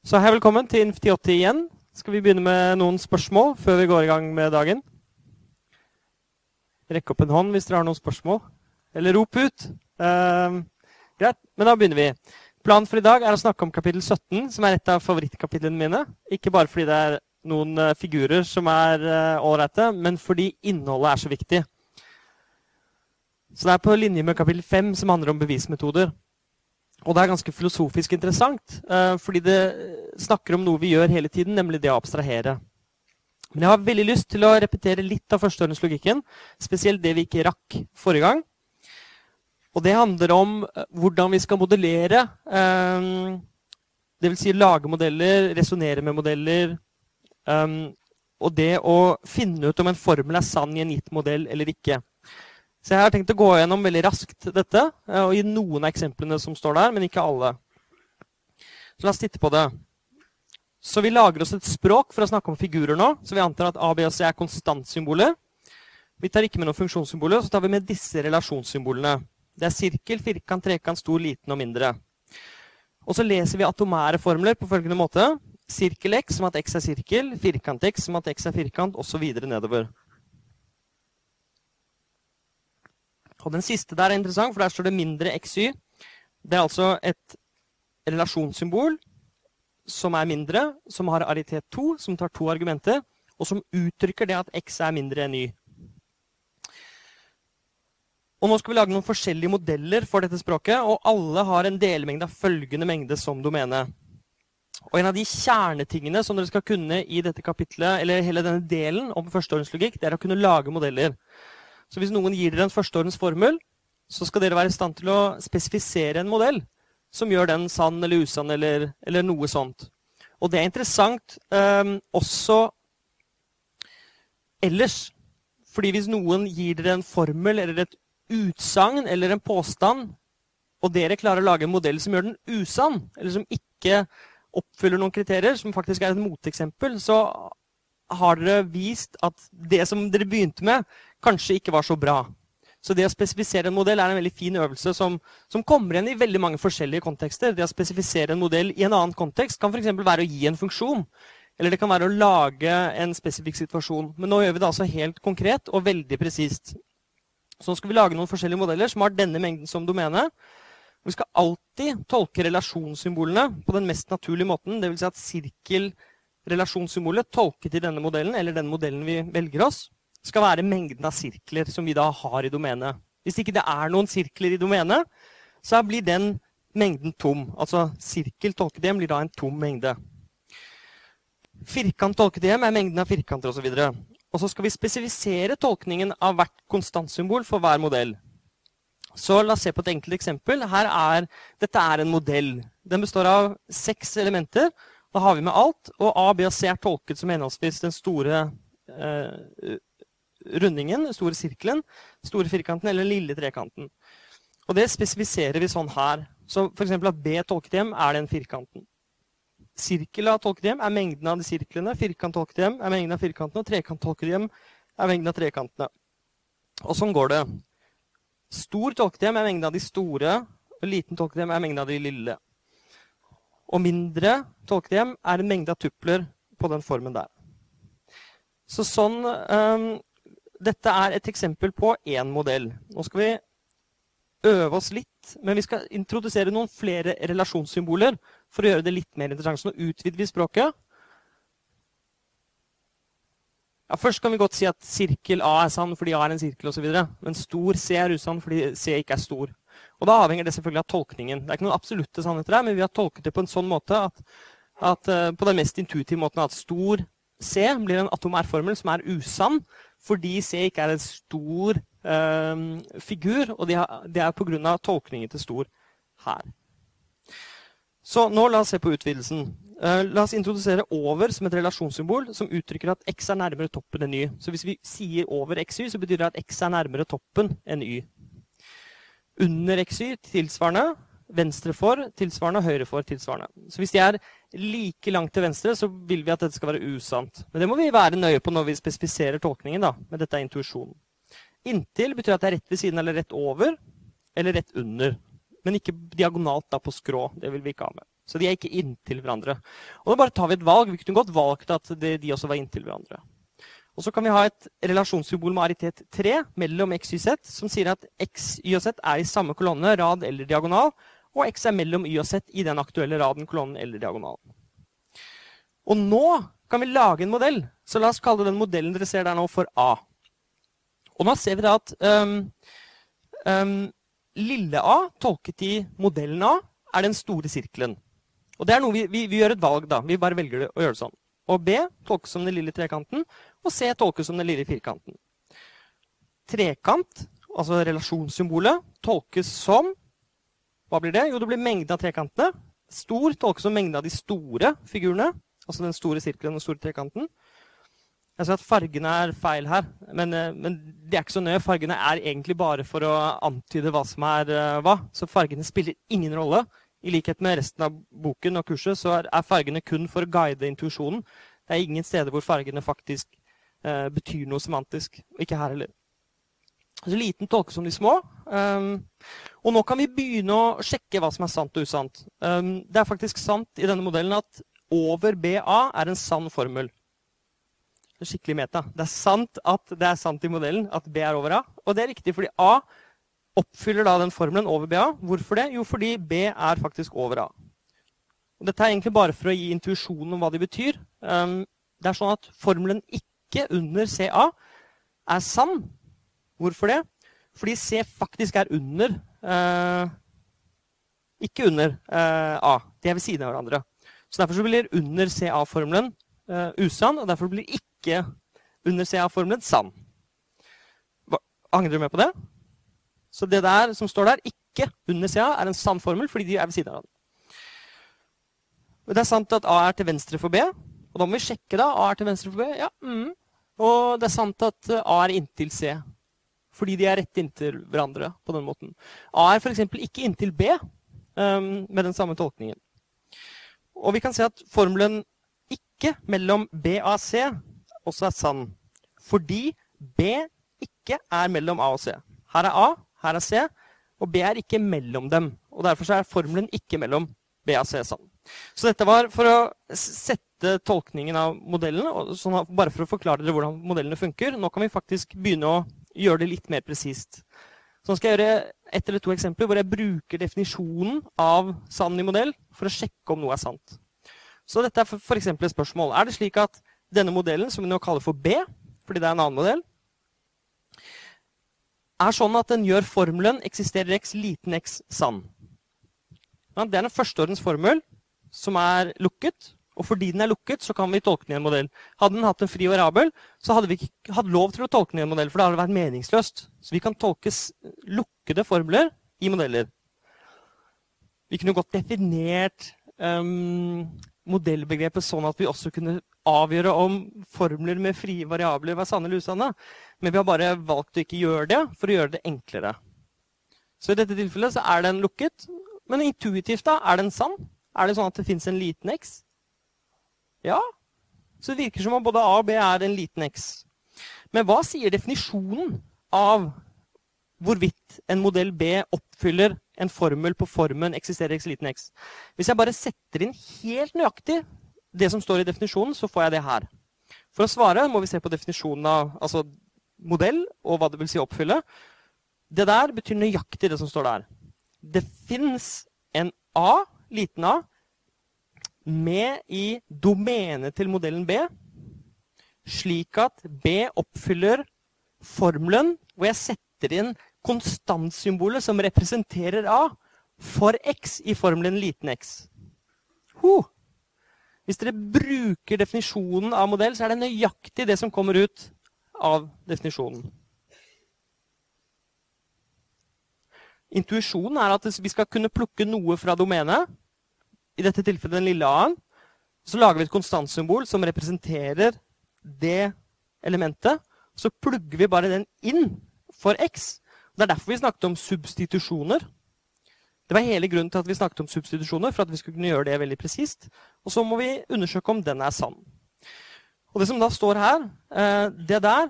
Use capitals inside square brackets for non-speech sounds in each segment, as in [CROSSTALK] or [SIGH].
Så hei, velkommen til Inf 1080 igjen. Skal vi begynne med noen spørsmål før vi går i gang med dagen? Rekk opp en hånd hvis dere har noen spørsmål. Eller rop ut. Eh, greit, men da begynner vi. Planen for i dag er å snakke om kapittel 17, som er et av favorittkapitlene mine. Ikke bare fordi det er noen uh, figurer som er ålreite, uh, men fordi innholdet er så viktig. Så det er på linje med kapittel 5, som handler om bevismetoder. Og det er ganske filosofisk interessant, uh, fordi det snakker om noe vi gjør hele tiden, nemlig det å abstrahere. Men jeg har veldig lyst til å repetere litt av førsteordenslogikken, spesielt det vi ikke rakk forrige gang. Og det handler om uh, hvordan vi skal modellere. dvs. det vil si lage modeller, resonnere med modeller. Og det å finne ut om en formel er sann i en gitt modell eller ikke. Så jeg har tenkt å gå gjennom veldig raskt dette eh, og gi noen av eksemplene som står der, men ikke alle. Så la oss titte på det. Så vi lager oss et språk for å snakke om figurer nå. Så vi antar at A, B og C er konstantsymboler. Vi tar ikke med noen funksjonssymboler, så tar vi med disse relasjonssymbolene. Det er sirkel, firkant, trekant, stor, liten og mindre. Og så leser vi atomære formler på følgende måte. Sirkel x som at x er sirkel, firkant x som at x er firkant, osv. nedover. Og den siste der er interessant, for der står det mindre xy. Det er altså et relasjonssymbol som er mindre, som har aritet 2, som tar to argumenter, og som uttrykker det at x er mindre enn y. Og Nå skal vi lage noen forskjellige modeller for dette språket, og alle har en delmengde av følgende mengde som domene. Og En av de kjernetingene som dere skal kunne i dette kapitlet, eller hele denne delen om førsteordenslogikk, det er å kunne lage modeller. Så hvis noen gir dere en førsteordens formel, så skal dere være i stand til å spesifisere en modell som gjør den sann eller usann eller, eller noe sånt. Og det er interessant eh, også ellers. Fordi hvis noen gir dere en formel eller et utsagn eller en påstand, og dere klarer å lage en modell som gjør den usann, eller som ikke oppfyller noen kriterier, som faktisk er et moteksempel, så har dere vist at det som dere begynte med, kanskje ikke var så bra. Så det å spesifisere en modell er en veldig fin øvelse som, som kommer igjen i veldig mange forskjellige kontekster. Det å spesifisere en modell i en annen kontekst kan f.eks. være å gi en funksjon. Eller det kan være å lage en spesifikk situasjon. Men nå gjør vi det altså helt konkret og veldig presist. Så nå skal vi lage noen forskjellige modeller som har denne mengden som domene. Vi skal alltid tolke relasjonssymbolene på den mest naturlige måten. Dvs. Si at sirkelrelasjonssymbolet tolket i denne modellen, eller den modellen vi velger oss, skal være mengden av sirkler som vi da har i domenet. Hvis ikke det er noen sirkler i domenet, så blir den mengden tom. Altså sirkel tolket hjem blir da en tom mengde. Firkant tolket hjem er mengden av firkanter osv. Og, og så skal vi spesifisere tolkningen av hvert konstantsymbol for hver modell. Så la oss se på et enkelt eksempel. Her er, dette er en modell. Den består av seks elementer. Da har vi med alt. Og A, B og C er tolket som henholdsvis den store eh, rundingen, store sirkelen, store firkanten eller lille trekanten. Og det spesifiserer vi sånn her. Så f.eks. at B tolket hjem er den firkanten. Sirkel av tolket hjem er mengden av de sirklene. Firkant tolket hjem er mengden av firkantene. Og trekant tolket hjem er mengden av trekantene. Og sånn går det. Stor tolket hjem er mengden av de store. Og liten tolket hjem er mengden av de lille. Og mindre tolket hjem er en mengde av tupler på den formen der. Så sånn um, dette er et eksempel på én modell. Nå skal vi øve oss litt, men vi skal introdusere noen flere relasjonssymboler for å gjøre det litt mer interessant. Så nå utvider vi språket. Ja, først kan vi godt si at sirkel A er sann fordi A er en sirkel osv. Men stor C er usann fordi C ikke er stor. Og Da avhenger det selvfølgelig av tolkningen. Det er ikke noen absolutte sannheter her, men vi har tolket det på en sånn måte at, at uh, på den mest intuitive måten at stor C blir en atomær formel som er usann, fordi C ikke er en stor eh, figur, og det, det er pga. tolkningen til stor her. Så nå la oss se på utvidelsen. Uh, la oss introdusere over som et relasjonssymbol som uttrykker at x er nærmere toppen enn y. Så hvis vi sier over xy, så betyr det at x er nærmere toppen enn y. Under xy tilsvarende venstre for tilsvarende, og høyre for tilsvarende. Så hvis de er like langt til venstre, så vil vi at dette skal være usant. Men det må vi være nøye på når vi spesifiserer tolkningen. da, Men dette er intuisjonen. Inntil betyr at det er rett ved siden eller rett over, eller rett under. Men ikke diagonalt da på skrå. Det vil vi ikke ha med. Så de er ikke inntil hverandre. Og da bare tar vi et valg. Vi kunne godt valgt at de også var inntil hverandre. Og så kan vi ha et relasjonssymbol med aritet 3 mellom x, y, z, som sier at x, y og z er i samme kolonne, rad eller diagonal, og x er mellom y og z i den aktuelle raden, kolonnen eller diagonalen. Og nå kan vi lage en modell. Så la oss kalle den modellen dere ser der nå, for A. Og nå ser vi da at um, um, lille a, tolket i modellen A, er den store sirkelen. Og det er noe vi, vi, vi, gjør et valg, da. Vi bare velger å gjøre det sånn. Og B tolkes som den lille trekanten, og C tolkes som den lille firkanten. Trekant, altså relasjonssymbolet, tolkes som Hva blir det? Jo, det blir mengden av trekantene. Stor tolkes som mengden av de store figurene. Altså den store sirkelen og den store trekanten. Jeg ser at fargene er feil her, men, eh, men, det er ikke så nøye. Fargene er egentlig bare for å antyde hva som er uh, hva. Så fargene spiller ingen rolle. I likhet med resten av boken og kurset så er fargene kun for å guide intuisjonen. Det er ingen steder hvor fargene faktisk eh, betyr noe semantisk. Ikke her heller. Så liten tolkes som de små. Um, og nå kan vi begynne å sjekke hva som er sant og usant. Um, det er faktisk sant i denne modellen at over BA er en sann formel. Skikkelig meta. Det er sant at det er sant i modellen at B er over A. Og det er riktig fordi A oppfyller da den formelen over BA. Hvorfor det? Jo, fordi B er faktisk over A. Og dette er egentlig bare for å gi intuisjonen om hva de betyr. Um, det er sånn at formelen ikke under CA er sann. Hvorfor det? Fordi C faktisk er under eh, Ikke under eh, A. De er ved siden av hverandre. Så Derfor så blir under CA-formelen eh, usann, og derfor blir ikke under CA-formelen sann. Angrer du med på det? Så det der som står der, ikke under CA, er en sann formel fordi de er ved siden av hverandre. Det er sant at A er til venstre for B. Og da må vi sjekke da. A er til venstre for B. Ja, mm. Og det er sant at A er inntil C. Fordi de er rett inntil hverandre på den måten. A er f.eks. ikke inntil B um, med den samme tolkningen. Og vi kan se at formelen ikke mellom B og C også er sann. Fordi B ikke er mellom A og C. Her er A, her er C, og B er ikke mellom dem. Og Derfor er formelen ikke mellom B og C sann. Så dette var for å sette tolkningen av modellene, sånn bare for å forklare dere hvordan modellene funker. Nå kan vi faktisk begynne å gjøre det litt mer presist. Så nå skal jeg gjøre ett eller to eksempler hvor jeg bruker definisjonen av sann i modell for å sjekke om noe er sant. Så dette er f.eks. et spørsmål. Er det slik at denne modellen, som vi nå kaller for B, fordi det er en annen modell, er sånn at den gjør formelen eksisterer x liten x sann. Det er en førsteordens formel som er lukket. Og fordi den er lukket, så kan vi tolke den i en modell. Hadde den hatt en fri variabel, så hadde vi ikke hatt lov til å tolke den i en modell, for det hadde vært meningsløst. Så vi kan tolke lukkede formler i modeller. Vi kunne godt definert um, modellbegrepet sånn at vi også kunne avgjøre om formler med frie variabler var sanne eller usanne. Men vi har bare valgt å ikke gjøre det for å gjøre det enklere. Så i dette tilfellet så er den lukket. Men intuitivt, da, er den sann? Er det sånn at det fins en liten x? Ja. Så det virker som om både A og B er en liten x. Men hva sier definisjonen av hvorvidt en modell B oppfyller en formel på formen eksisterer x liten x. Hvis jeg bare setter inn helt nøyaktig det som står i definisjonen, så får jeg det her. For å svare må vi se på definisjonen av altså modell og hva det vil si oppfylle. Det der betyr nøyaktig det som står der. Det fins en A, liten a, med i domenet til modellen B, slik at B oppfyller formelen hvor jeg setter inn konstantsymbolet som representerer A, for x i formelen liten x. Huh. Hvis dere bruker definisjonen av modell, så er det nøyaktig det som kommer ut av definisjonen. Intuisjonen er at vi skal kunne plukke noe fra domenet, i dette tilfellet den lille a-en. Så lager vi et konstantsymbol som representerer det elementet. Så plugger vi bare den inn for x. Det er derfor vi snakket om substitusjoner. Det var hele grunnen til at vi snakket om substitusjoner, for at vi skulle kunne gjøre det veldig presist. Og så må vi undersøke om den er sann. Og det som da står her, eh, det der,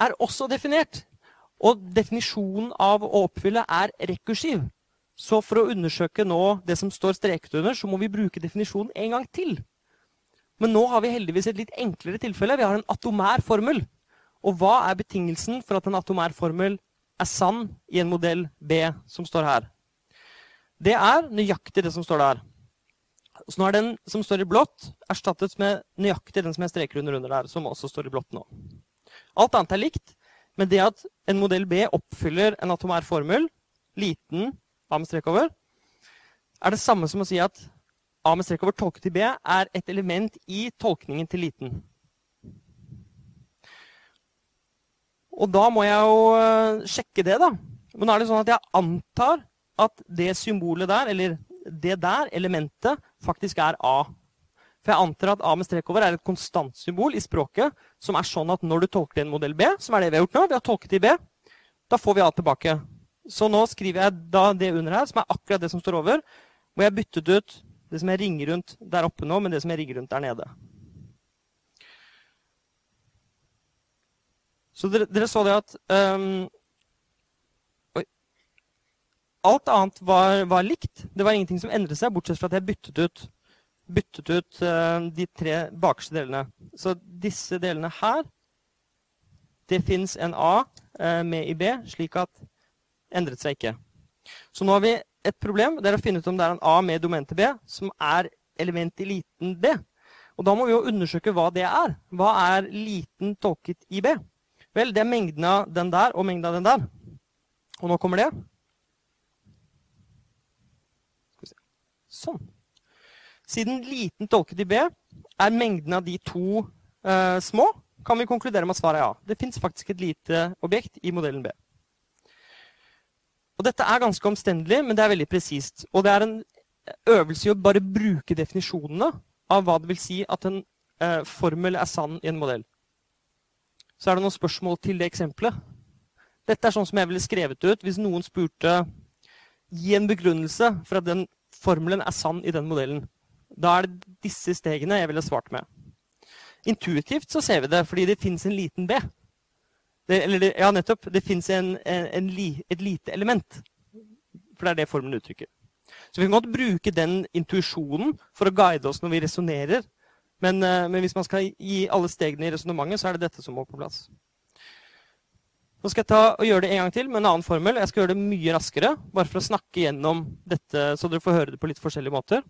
er også definert. Og definisjonen av å oppfylle er rekursiv. Så for å undersøke nå det som står streket under, så må vi bruke definisjonen en gang til. Men nå har vi heldigvis et litt enklere tilfelle. Vi har en atomær formel. Og hva er betingelsen for at en atomær formel er sann i en modell B som står her? Det er nøyaktig det som står der. Så nå er den som står i blått, erstattet med nøyaktig den som jeg streker under under der, som også står i blått nå. Alt annet er likt, men det at en modell B oppfyller en atomær formel, liten A med strek over, er det samme som å si at A med strek over tolket i B er et element i tolkningen til liten. Og da må jeg jo eh, sjekke det, da. Men nå er det sånn at jeg antar at det symbolet der, eller det der, elementet, faktisk er A. For jeg antar at A med strek over er et konstant symbol i språket som er sånn at når du tolker en modell B, som er det vi har gjort nå, vi har tolket i B, da får vi A tilbake. Så nå skriver jeg da det under her, som er akkurat det som står over, hvor jeg byttet ut det som jeg ringer rundt der oppe nå, med det som jeg ringer rundt der nede. Så dere, dere så det at um, oi, Alt annet var, var, likt. Det var ingenting som endret seg, bortsett fra at jeg byttet ut, byttet ut uh, de tre bakerste delene. Så disse delene her Det fins en A uh, med i B, slik at endret seg ikke. Så nå har vi et problem. Det er å finne ut om det er en A med domente B som er element i liten b. Og da må vi jo undersøke hva det er. Hva er liten tolket i B? Vel, det er mengden av den der og mengden av den der. Og nå kommer det. Sånn. Siden liten tolket i B er mengden av de to eh, små, kan vi konkludere med at svaret er ja. Det fins faktisk et lite objekt i modellen B. Og Dette er ganske omstendelig, men det er veldig presist. Og det er en øvelse i å bare bruke definisjonene av hva det vil si at en eh, formel er sann i en modell. Så er det noen spørsmål til det eksempelet. Dette er sånn som jeg ville skrevet ut hvis noen spurte Gi en begrunnelse for at den formelen er sann i den modellen. Da er det disse stegene jeg ville svart med. Intuitivt så ser vi det, fordi det fins en liten B. Det, eller ja, nettopp. Det fins et lite element. For det er det formelen uttrykker. Så vi kan godt bruke den intuisjonen for å guide oss når vi resonnerer men, eh, men, hvis man skal gi alle stegene i resonnementet, så er det dette som må på plass. Nå skal jeg ta og gjøre det en gang til med en annen formel. Jeg skal gjøre det mye raskere, bare for å snakke gjennom dette, så dere får høre det på litt forskjellige måter.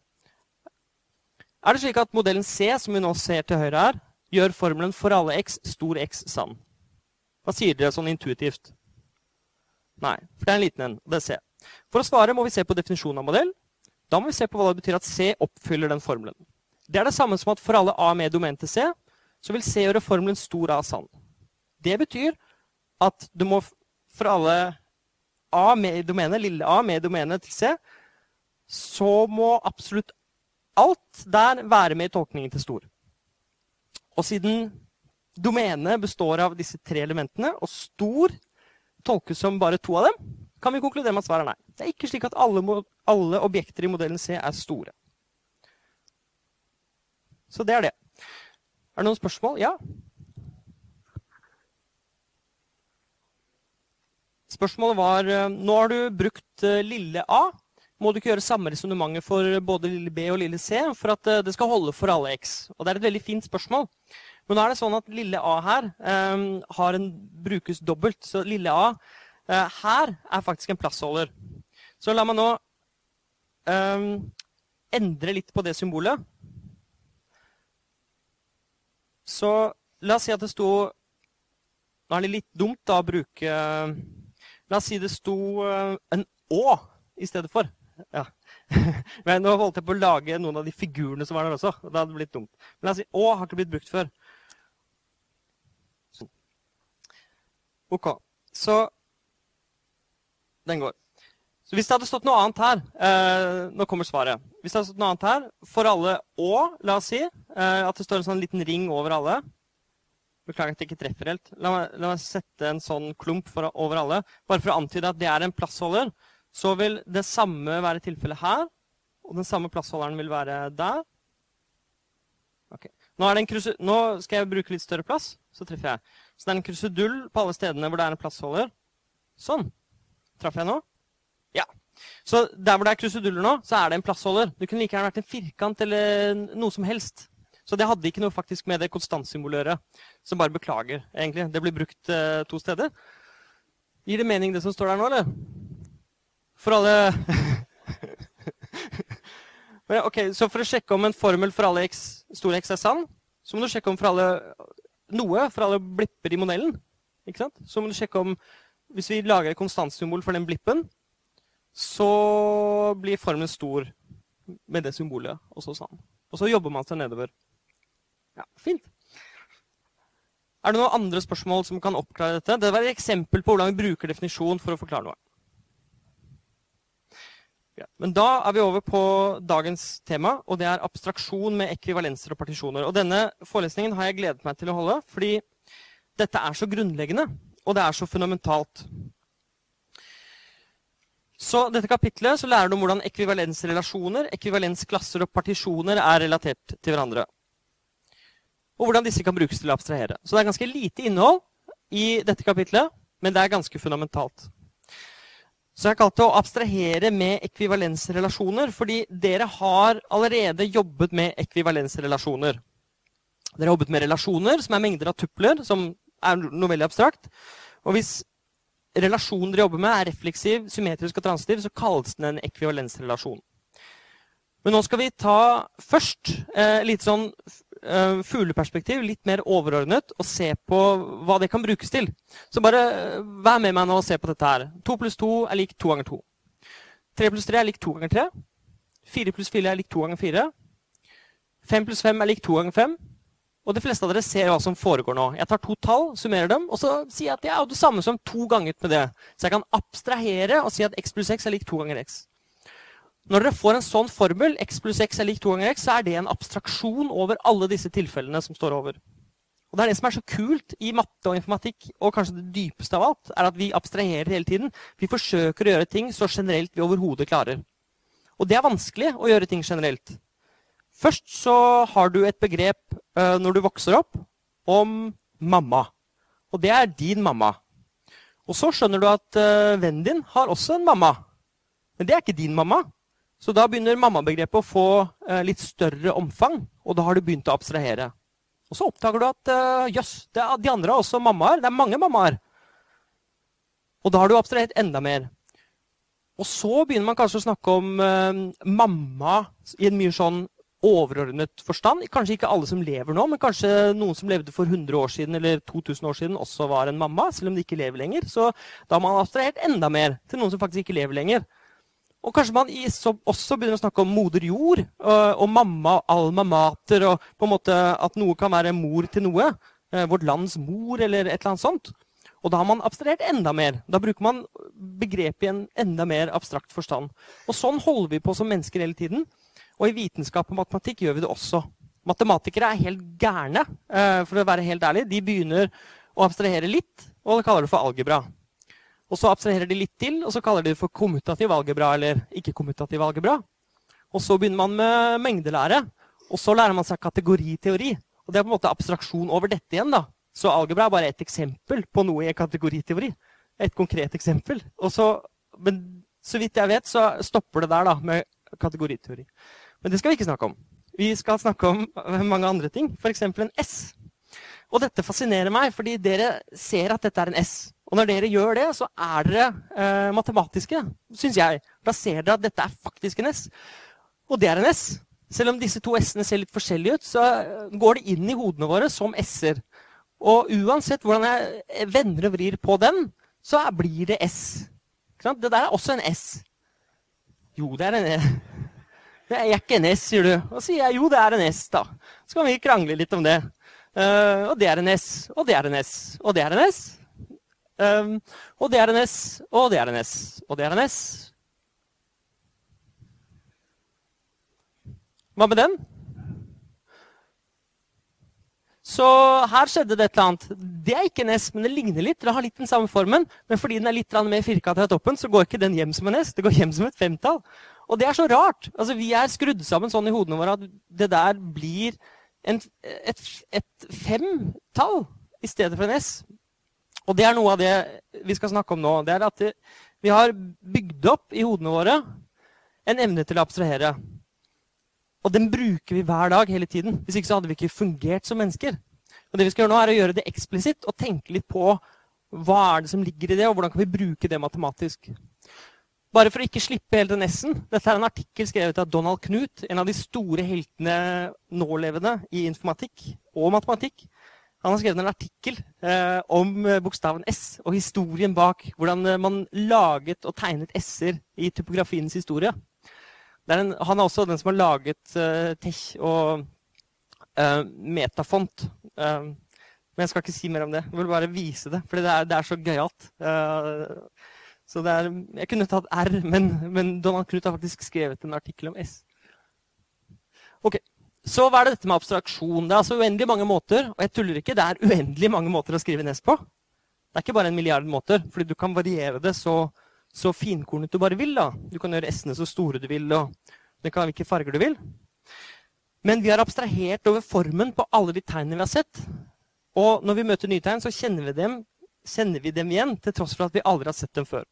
Er det slik at modellen C, som vi nå ser til høyre her, gjør formelen for alle x stor x sann? Hva sier dere sånn intuitivt? Nei, for det er en liten en. Det er C. For å svare må vi se på definisjonen av modell. Da må vi se på hva det betyr at C oppfyller den formelen. Det er det samme som at for alle A med domen til C, så vil C gjøre formelen stor A sann. Det betyr at du må for alle A med domene, lille A med domene til C, så må absolutt alt der være med i tolkningen til stor. Og siden domenet består av disse tre elementene, og stor tolkes som bare to av dem, kan vi konkludere med at svaret er nei. Det er ikke slik at alle, alle objekter i modellen C er store. Så det er det. Er det noen spørsmål? Ja? Spørsmålet var eh, Nå har du brukt eh, lille a. Må du ikke gjøre samme resonnementet for både lille b og lille c for at eh, det skal holde for alle x? Og Det er et veldig fint spørsmål. Men nå er det sånn at lille a her um, en, brukes dobbelt. Så lille a uh, her er faktisk en plassholder. Så la meg nå um, endre litt på det symbolet. Så la oss si at det sto Nå er det litt dumt da å bruke La oss si det sto eh, en Å i stedet for. Ja. [LAUGHS] Men nå holdt jeg på å lage noen av de figurene som var der også. og Det hadde blitt dumt. Men la oss si Å har ikke blitt brukt før. OK. Så den går. Så hvis det hadde stått noe annet her eh, Nå kommer svaret. Hvis det hadde stått noe annet her, for alle og, la oss si, eh, at det står en sånn liten ring over alle Beklager at jeg ikke treffer helt. La meg, la meg sette en sånn klump for, over alle. Bare for å antyde at det er en plassholder. Så vil det samme være tilfellet her. Og den samme plassholderen vil være der. Okay. Nå, nå, skal jeg bruke litt større plass, så treffer jeg. Så det er en krusedull på alle stedene hvor det er en plassholder. Sånn. Traff jeg nå? Ja. Så der hvor det er kruseduller nå, så er det en plassholder. Det kunne like gjerne vært en firkant eller noe som helst. Så det hadde ikke noe faktisk med det konstantsymbolet å gjøre. Så bare beklager, egentlig. Det blir brukt uh, to steder. Gir det mening, det som står der nå, eller? For alle [LAUGHS] Ok, Så for å sjekke om en formel for alle x, store x er sann, så må du sjekke om for alle noe for alle blipper i modellen. Ikke sant? Så må du sjekke om Hvis vi lager et konstantsymbol for den blippen, så blir formelen stor med det symbolet også sånn. Og så jobber man seg nedover. Ja, fint. Er det noen andre spørsmål som kan oppklare dette? Det var et eksempel på hvordan vi bruker definisjon for å forklare noe. Men da er vi over på dagens tema, og det er abstraksjon med ekvivalenser og partisjoner. Og denne forelesningen har jeg gledet meg til å holde, fordi dette er så grunnleggende, og det er så fundamentalt. Så dette kapitlet så lærer du om hvordan ekvivalensrelasjoner, ekvivalensklasser og partisjoner er relatert til hverandre. Og hvordan disse kan brukes til å abstrahere. Så det er ganske lite innhold i dette kapitlet, men det er ganske fundamentalt. Så jeg kalte kalt det å abstrahere med ekvivalensrelasjoner, fordi dere har allerede jobbet med ekvivalensrelasjoner. Dere har jobbet med relasjoner, som er mengder av tupler, som er noe veldig abstrakt. Og hvis relasjonen dere jobber med, er refleksiv, symmetrisk og transitiv, så kalles den en ekvivalensrelasjon. Men nå skal vi ta først eh, litt sånn fugleperspektiv, litt mer overordnet, og se på hva det kan brukes til. Så bare uh, vær med meg nå og se på dette her. 2 pluss 2 er lik 2 ganger 2. 3 pluss 3 er lik 2 ganger 3. 4 pluss 4 er lik 2 ganger 4. 5 pluss 5 er lik 2 ganger 5. Og de fleste av dere ser hva som foregår nå. Jeg tar to tall, summerer dem, og så sier jeg at det er det samme som to ganger med det. Så jeg kan abstrahere og si at x pluss x er lik 2 ganger x. Når dere får en sånn formel, x pluss x er lik 2 ganger x, så er det en abstraksjon over alle disse tilfellene som står over. Og Det er det som er så kult i matte og informatikk, og kanskje det dypeste av alt, er at vi abstraherer hele tiden. Vi forsøker å gjøre ting så generelt vi overhodet klarer. Og det er vanskelig å gjøre ting generelt. Først så har du et begrep uh, når du vokser opp, om mamma. Og det er din mamma. Og så skjønner du at uh, vennen din har også en mamma. Men det er ikke din mamma. Så da begynner mammabegrepet å få eh, litt større omfang, og da har du begynt å abstrahere. Og så oppdager du at jøss, jøss, de andre har også mammaer. Det er mange mammaer. Og da har du abstrahert enda mer. Og så begynner man kanskje å snakke om eh, mamma i en mye sånn overordnet forstand. Kanskje ikke alle som lever nå, men kanskje noen som levde for 100 år siden eller 2000 år siden, også var en mamma, selv om de ikke lever lenger. Så da har man abstrahert enda mer til noen som faktisk ikke lever lenger. Og kanskje man også begynner å snakke om moder jord og, og mamma, alma mater, og på en måte at noe kan være mor til noe. Eh, vårt lands mor, eller et eller annet sånt. Og da har man abstrahert enda mer. Da bruker man begrepet i en enda mer abstrakt forstand. Og sånn holder vi på som mennesker hele tiden. Og i vitenskap og matematikk gjør vi det også. Matematikere er helt gærne, eh, for å være helt ærlig. De begynner å abstrahere litt, og kaller det for algebra. Og så abstraherer de litt til, og så kaller de det for kommutativ algebra eller ikke-kommutativ algebra. Og så begynner man med mengdelære, og så lærer man seg kategoriteori. Og det er på en måte abstraksjon over dette igjen. da. Så algebra er bare et eksempel på noe i kategoriteori. Et konkret eksempel. Så, men så vidt jeg vet, så stopper det der da, med kategoriteori. Men det skal vi ikke snakke om. Vi skal snakke om mange andre ting, f.eks. en S. Og dette fascinerer meg, fordi dere ser at dette er en S. Og når dere gjør det, så er dere eh, matematiske, syns jeg. Da ser dere at dette er faktisk en S. Og det er en S. Selv om disse to S-ene ser litt forskjellige ut, så eh, går det inn i hodene våre som S-er. Og uansett hvordan jeg vender og vrir på den, så blir det S. Det der er også en S. Jo, det er en S. [LAUGHS] Det er ikke en S, sier du. Og sier jeg jo, det er en S, da. Så kan vi krangle litt om det. Uh, og det er en S, og det er en S, og det er en S. Um, og det er en S, og det er en S, og det er en S. Hva med den? Så her skjedde det et eller annet. Det er ikke en S, men det ligner litt. Det har litt den samme formen, men fordi den er litt mer firkantet av toppen, så går ikke den hjem som en S. Det går hjem som et femtall. Og det er så rart. Altså, Vi er skrudd sammen sånn i hodene våre at det der blir en, et, et femtall i stedet for en S. Og det er noe av det vi skal snakke om nå. Det er at Vi har bygd opp i hodene våre en evne til å abstrahere. Og den bruker vi hver dag hele tiden. Hvis ikke så hadde vi ikke fungert som mennesker. Og det vi skal gjøre nå, er å gjøre det eksplisitt og tenke litt på hva er det som ligger i det, og hvordan kan vi bruke det matematisk. Bare for å ikke slippe hele den S-en. Dette er en artikkel skrevet av Donald Knut, en av de store heltene nålevende i informatikk og matematikk. Han har skrevet en artikkel eh, om eh, bokstaven S og historien bak hvordan eh, man laget og tegnet S-er i typografiens historie. Er en, han er også den som har laget eh, Tech og eh, Metafont. Eh, men jeg skal ikke si mer om det. Jeg vil bare vise det, for det er, det er så gøyalt. så jeg kunne tatt R, men, men Donald Knut har faktisk skrevet en artikkel om S. Ok, så hva er det dette med abstraksjon? Det er altså uendelig mange måter. Og jeg tuller ikke, det er uendelig mange måter å skrive NES på. Det er ikke bare en milliard måter, fordi du kan variere det så, så finkornet du bare vil. da. Du kan gjøre S-ene så store du vil, og det kan hvilke farger du vil. Men vi har abstrahert over formen på alle de tegnene vi har sett. Og når vi møter nye tegn, så kjenner vi dem, kjenner vi dem igjen, til tross for at vi aldri har sett dem før.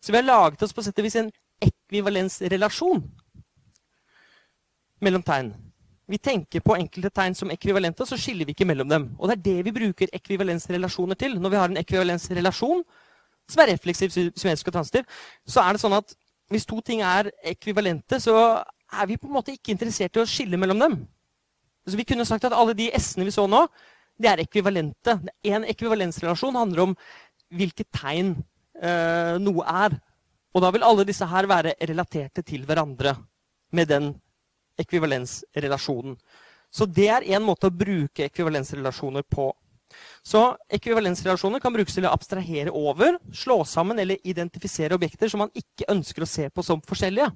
Så vi har laget oss på sett og vis en ekvivalensrelasjon mellom tegn. Vi tenker på enkelte tegn som ekvivalente, så skiller vi ikke mellom dem. Og det er det vi bruker ekvivalensrelasjoner til. Når vi har en ekvivalensrelasjon som er refleksiv, symmetrisk og transitiv, så er det sånn at hvis to ting er ekvivalente, så er vi på en måte ikke interessert i å skille mellom dem. Så vi kunne sagt at alle de s-ene vi så nå, de er ekvivalente. En ekvivalensrelasjon handler om hvilket tegn øh, noe er. Og da vil alle disse her være relaterte til hverandre med den ekvivalensrelasjonen. Så det er én måte å bruke ekvivalensrelasjoner på. Så ekvivalensrelasjoner kan brukes til å abstrahere over, slå sammen eller identifisere objekter som man ikke ønsker å se på som forskjellige.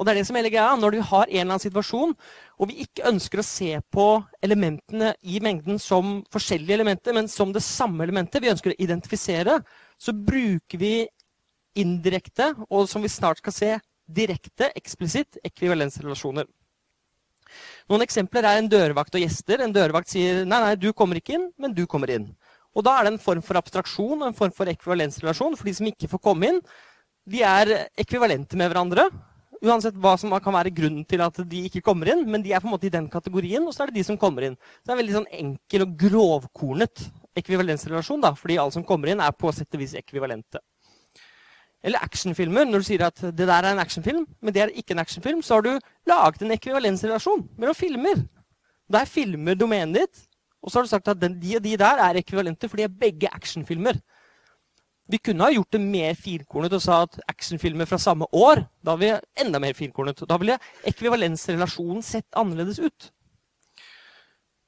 Og det er det som hele greia. Når du har en eller annen situasjon og vi ikke ønsker å se på elementene i mengden som forskjellige elementer, men som det samme elementet, vi ønsker å identifisere, så bruker vi indirekte, og som vi snart skal se, direkte, eksplisitt, ekvivalensrelasjoner. Noen eksempler er en dørvakt og gjester. En dørvakt sier nei, nei, du kommer ikke inn, men du kommer inn. Og Da er det en form for abstraksjon og en form for ekvivalensrelasjon. For de som ikke får komme inn, de er ekvivalente med hverandre. Uansett hva som kan være grunnen til at de ikke kommer inn. Men de er på en måte i den kategorien, og så er det de som kommer inn. Så det er en veldig sånn enkel og grovkornet ekvivalensrelasjon. da, Fordi alle som kommer inn, er på sett og vis ekvivalente. Eller actionfilmer. Når du sier at det der er en actionfilm, men det er ikke en actionfilm, så har du laget en ekvivalensrelasjon mellom filmer. Der filmer domenet ditt, og så har du sagt at de og de der er ekvivalente, for de er begge actionfilmer. Vi kunne ha gjort det mer firkornet og sa at actionfilmer fra samme år Da vi enda mer firkornet. Da ville ekvivalensrelasjonen sett annerledes ut.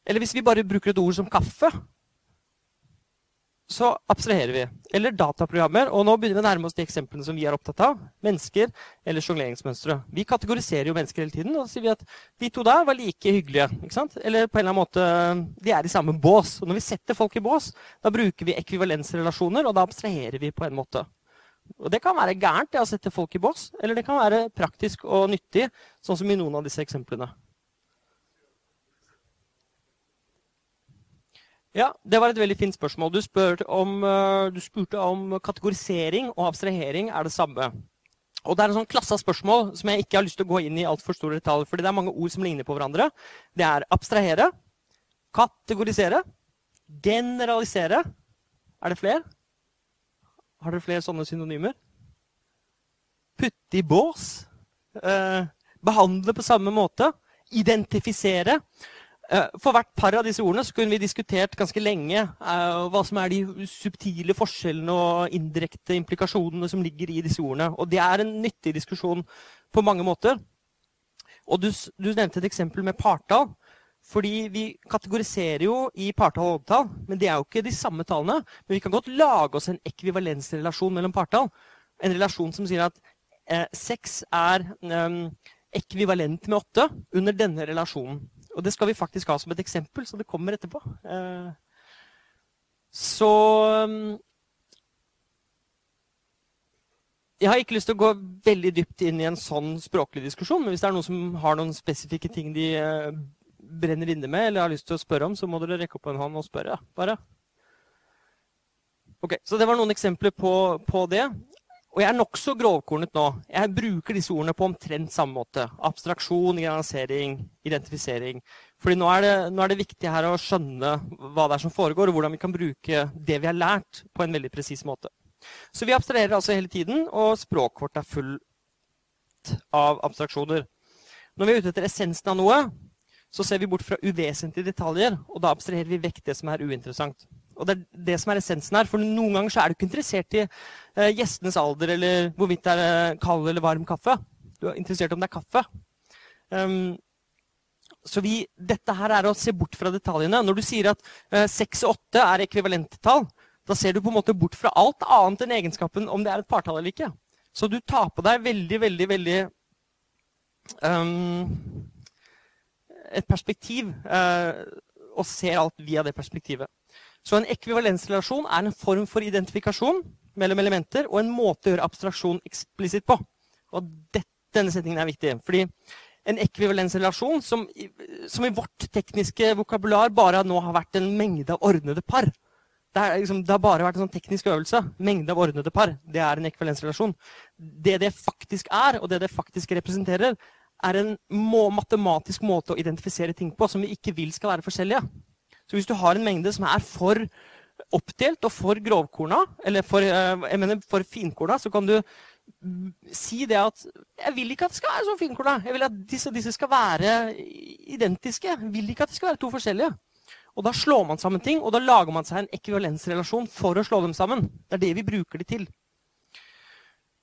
Eller hvis vi bare bruker et ord som kaffe, så abstraherer vi. Eller dataprogrammer. Og nå begynner vi å nærme oss de eksemplene som vi er opptatt av. Mennesker eller sjongleringsmønstre. Vi kategoriserer jo mennesker hele tiden. Og så sier vi at de to der var like hyggelige. ikke sant? Eller på en eller annen måte De er i samme bås. Og når vi setter folk i bås, da bruker vi ekvivalensrelasjoner, og da abstraherer vi på en måte. Og det kan være gærent, det å sette folk i bås. Eller det kan være praktisk og nyttig, sånn som i noen av disse eksemplene. Ja, Det var et veldig fint spørsmål. Du, om, eh, du, spurte om kategorisering og abstrahering er det samme. Og Det er en sånn klasse av spørsmål som jeg ikke har lyst til å gå inn i altfor store detaljer. fordi det er mange ord som ligner på hverandre. Det er abstrahere, kategorisere, generalisere. Er det flere? Har dere flere sånne synonymer? Putte i bås. Eh, behandle på samme måte. Identifisere. Eh, for hvert par av disse ordene så kunne vi diskutert ganske lenge uh, hva som er de subtile forskjellene og indirekte implikasjonene som ligger i disse ordene. Og det er en nyttig diskusjon på mange måter. Og du, du nevnte et eksempel med partall. Fordi vi kategoriserer jo i partall og oddetall, men det er jo ikke de samme tallene. Men vi kan godt lage oss en ekvivalensrelasjon mellom partall. En relasjon som sier at eh, 6 er eh, ekvivalent med 8 under denne relasjonen. Og det skal vi faktisk ha som et eksempel, så det kommer etterpå. Eh, så mm, Jeg har ikke lyst til å gå veldig dypt inn i en sånn språklig diskusjon, men hvis det er noen som har noen spesifikke ting de eh, brenner inne med, eller har lyst til å spørre om, så må dere rekke opp en hånd og spørre. bare. Ok, Så det var noen eksempler på, på det. Og jeg er nokså grovkornet nå. Jeg bruker disse ordene på omtrent samme måte. Abstraksjon, generalisering, identifisering. Fordi nå er, det, nå er det viktig her å skjønne hva det er som foregår, og hvordan vi kan bruke det vi har lært, på en veldig presis måte. Så vi abstraherer altså hele tiden, og språket vårt er fullt av abstraksjoner. Når vi er ute etter essensen av noe, så ser vi bort fra uvesentlige detaljer, og da abstraherer vi vekk det som er uinteressant. Og det er det som er essensen her. For noen ganger så er du ikke interessert i eh, gjestenes alder eller hvorvidt det er kald eller varm kaffe. Du er interessert om det er kaffe. Um, så vi, dette her er å se bort fra detaljene. Når du sier at eh, 6 og 8 er ekvivalenttall, da ser du på en måte bort fra alt annet enn egenskapen om det er et partall eller ikke. Så du tar på deg veldig, veldig, veldig um, et perspektiv, uh, og ser alt via det perspektivet. Så en ekvivalensrelasjon er en form for identifikasjon mellom elementer og en måte å gjøre abstraksjon eksplisitt på. Og det, denne setningen er viktig. fordi en ekvivalensrelasjon som, som, i vårt tekniske vokabular bare nå har vært en mengde av ordnede par. Det, liksom, det, har bare vært en sånn teknisk øvelse. Mengde av ordnede par. Det er en ekvivalensrelasjon. Det det faktisk er, og det det faktisk representerer, er en må, matematisk måte å identifisere ting på som vi ikke vil skal være forskjellige. Så hvis du har en mengde som er for oppdelt og for grovkorna, eller for, eh, mener for finkorna, så kan du si det at jeg vil ikke at det skal være så finkorna. Jeg vil at disse, disse skal være identiske. Jeg vil ikke at de skal være to forskjellige. Og Da slår man sammen ting, og da lager man seg en ekvivalensrelasjon for å slå dem sammen. Det er det vi bruker de til.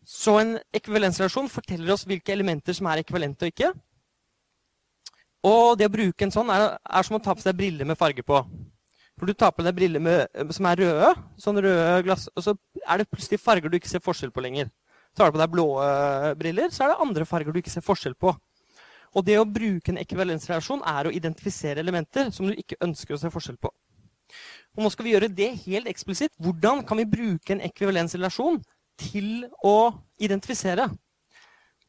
Så en ekvivalensrelasjon forteller oss hvilke elementer som er ekvivalente og ikke. Og det å bruke en sånn er, er som å ta på seg briller med farge på. For du tar på deg briller med, som er røde, sånn røde glass, og så er det plutselig farger du ikke ser forskjell på lenger. Tar du på deg blå briller, så er det andre farger du ikke ser forskjell på. Og det å bruke en ekvivalensrelasjon er å identifisere elementer som du ikke ønsker å se forskjell på. Og nå skal vi gjøre det helt eksplisitt. Hvordan kan vi bruke en ekvivalensrelasjon til å identifisere?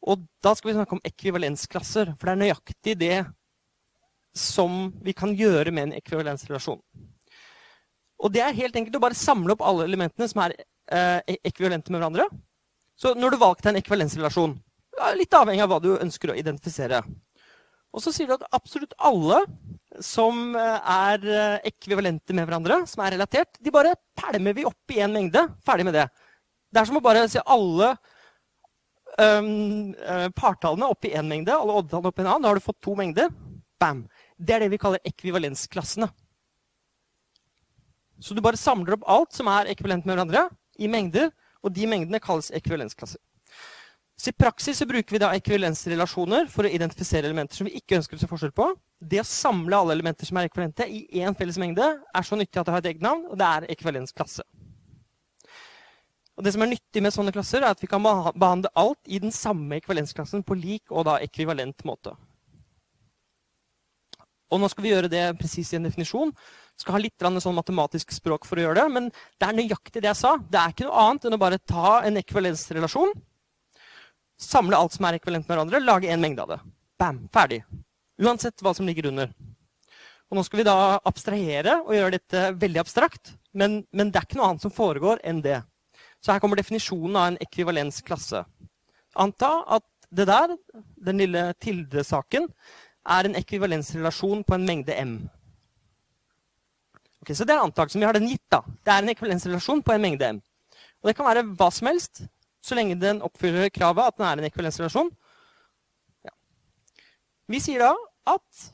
Og da skal vi snakke om ekvivalensklasser, for det er nøyaktig det som vi kan gjøre med en ekvivalensrelasjon. Og det er helt enkelt å bare samle opp alle elementene som er eh, ekvivalente med hverandre. Så når du valgte en ekvivalensrelasjon, litt avhengig av hva du ønsker å identifisere, og så sier du at absolutt alle som eh, er eh, ekvivalente med hverandre, som er relatert, de bare pælmer vi opp i en mengde. Ferdig med det. Det er som å bare si alle um, partallene opp i én mengde, alle oddetallene opp i en annen. Da har du fått to mengder. Bam. Det er det vi kaller ekvivalensklassene. Så du bare samler opp alt som er ekvivalent med hverandre, i mengder, og de mengdene kalles ekvivalensklasser. Så I praksis så bruker vi da ekvivalensrelasjoner for å identifisere elementer som vi ikke ønsker å se forskjell på. Det å samle alle elementer som er ekvivalente i én felles mengde, er så nyttig at det har et eget navn, og det er ekvivalensklasse. Og det som er nyttig med sånne klasser, er at vi kan behandle alt i den samme ekvivalensklassen på lik og da ekvivalent måte. Og nå skal vi gjøre det presis i en definisjon. Skal ha litt sånn matematisk språk for å gjøre det, men det er nøyaktig det jeg sa. Det er ikke noe annet enn å bare ta en ekvivalensrelasjon, samle alt som er ekvivalent med hverandre, lage en mengde av det. Bam, ferdig. Uansett hva som ligger under. Og nå skal vi da abstrahere og gjøre dette veldig abstrakt, men, men det er ikke noe annet som foregår enn det. Så her kommer definisjonen av en ekvivalensklasse. Anta at det der, den lille tildesaken, er en ekvivalensrelasjon på en mengde m. Okay, så Det er antakelsen. Vi har den gitt. da. Det er en ekvivalensrelasjon på en mengde m. Og Det kan være hva som helst, så lenge den oppfyller kravet at den er en ekvivalensrelasjon. Ja. Vi sier da at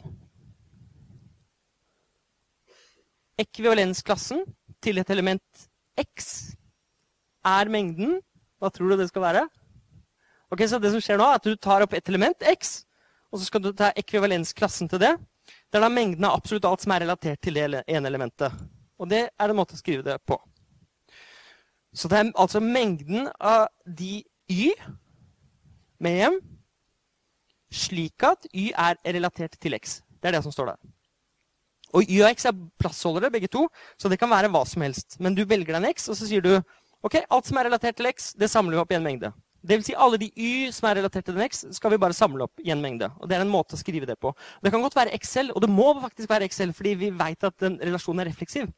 ekvivalensklassen til et element x er mengden Hva tror du det skal være? Ok, så det som skjer nå er at Du tar opp et element, x, og så skal du ta ekvivalensklassen til det. Det er da mengden av absolutt alt som er relatert til det ene elementet. Og det er en måte å skrive det på. Så det er altså mengden av de y med hjem, slik at y er relatert til x. Det er det som står der. Og y og x er plassholdere, begge to, så det kan være hva som helst. Men du velger deg en x, og så sier du ok, alt som er relatert til x, det samler vi opp i en mengde. Det vil si alle de y som er relatert til den x, skal vi bare samle opp i en mengde. Og Det er en måte å skrive det på. Det kan godt være Excel, og det må faktisk være Excel, fordi vi vet at den relasjonen er refleksiv.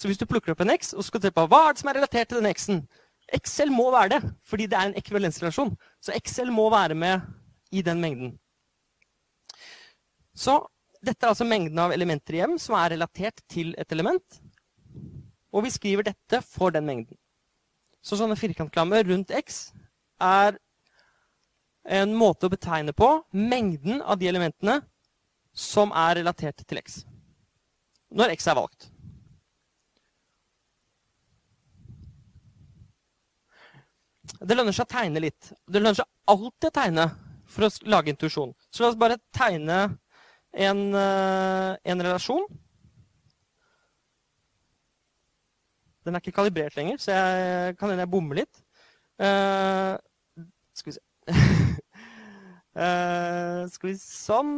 Så hvis du plukker opp en x og skal se på hva er det som er relatert til den x-en, Excel må være det, fordi det er en ekvivalensrelasjon. Så Excel må være med i den mengden. Så dette er altså mengden av elementer i M som er relatert til et element. Og vi skriver dette for den mengden. Så sånne firkantklammer rundt X er en måte å betegne på mengden av de elementene som er relatert til X. Når X er valgt. Det lønner seg å tegne litt. Det lønner seg alltid å tegne for å lage intuisjon. Så la oss bare tegne en, eh, en, relasjon. Den er ikke kalibrert lenger, så jeg kan hende jeg bommer litt. Skal vi se uh, [LAUGHS] Skal vi sånn.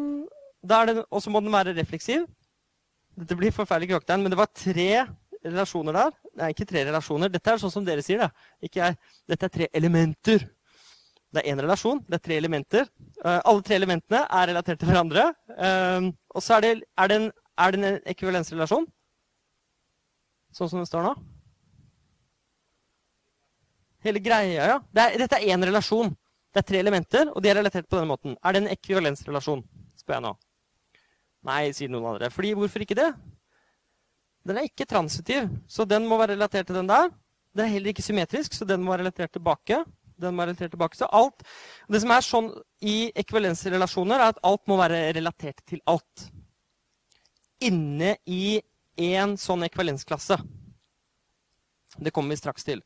Og så må den være refleksiv. Dette blir forferdelig kråketegn, men det var tre relasjoner der. Nei, ikke tre relasjoner. Dette er sånn som dere sier. det. Jeg, dette er tre elementer. Det er én relasjon. Det er tre elementer. Uh, alle tre elementene er relatert til hverandre. Uh, og så er det, er, det en, er det, en, ekvivalensrelasjon, sånn som det står nå. Hele greia, ja. Det er, dette er én relasjon. Det er tre elementer, og de er relatert på denne måten. Er det en ekvivalensrelasjon? spør jeg nå. Nei, sier noen andre. Fordi, hvorfor ikke det? Den er ikke transitiv, så den må være relatert til den der. Den er heller ikke symmetrisk, så den må være relatert tilbake. Den må være relatert tilbake. Så alt, Det som er sånn i ekvivalensrelasjoner, er at alt må være relatert til alt. Inne i én sånn ekvivalensklasse. Det kommer vi straks til.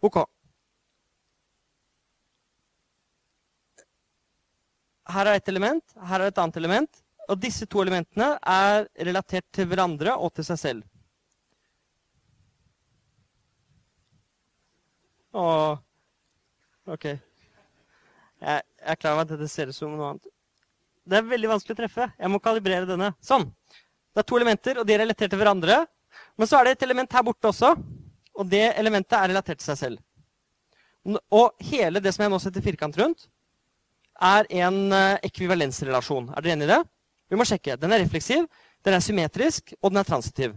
Ok. her er et element, her er et annet element. Og disse to elementene er relatert til hverandre og til seg selv. Åh, OK. Jeg, er klar over at dette ser ut som noe annet. Det er veldig vanskelig å treffe. Jeg må kalibrere denne. Sånn. Det er to elementer, og de er relatert til hverandre. Men så er det et element her borte også, og det elementet er relatert til seg selv. Og hele det som jeg nå setter firkant rundt, er en eh, ekvivalensrelasjon. Er dere enig i det? Vi må sjekke. Den er refleksiv, den er symmetrisk, og den er transitiv.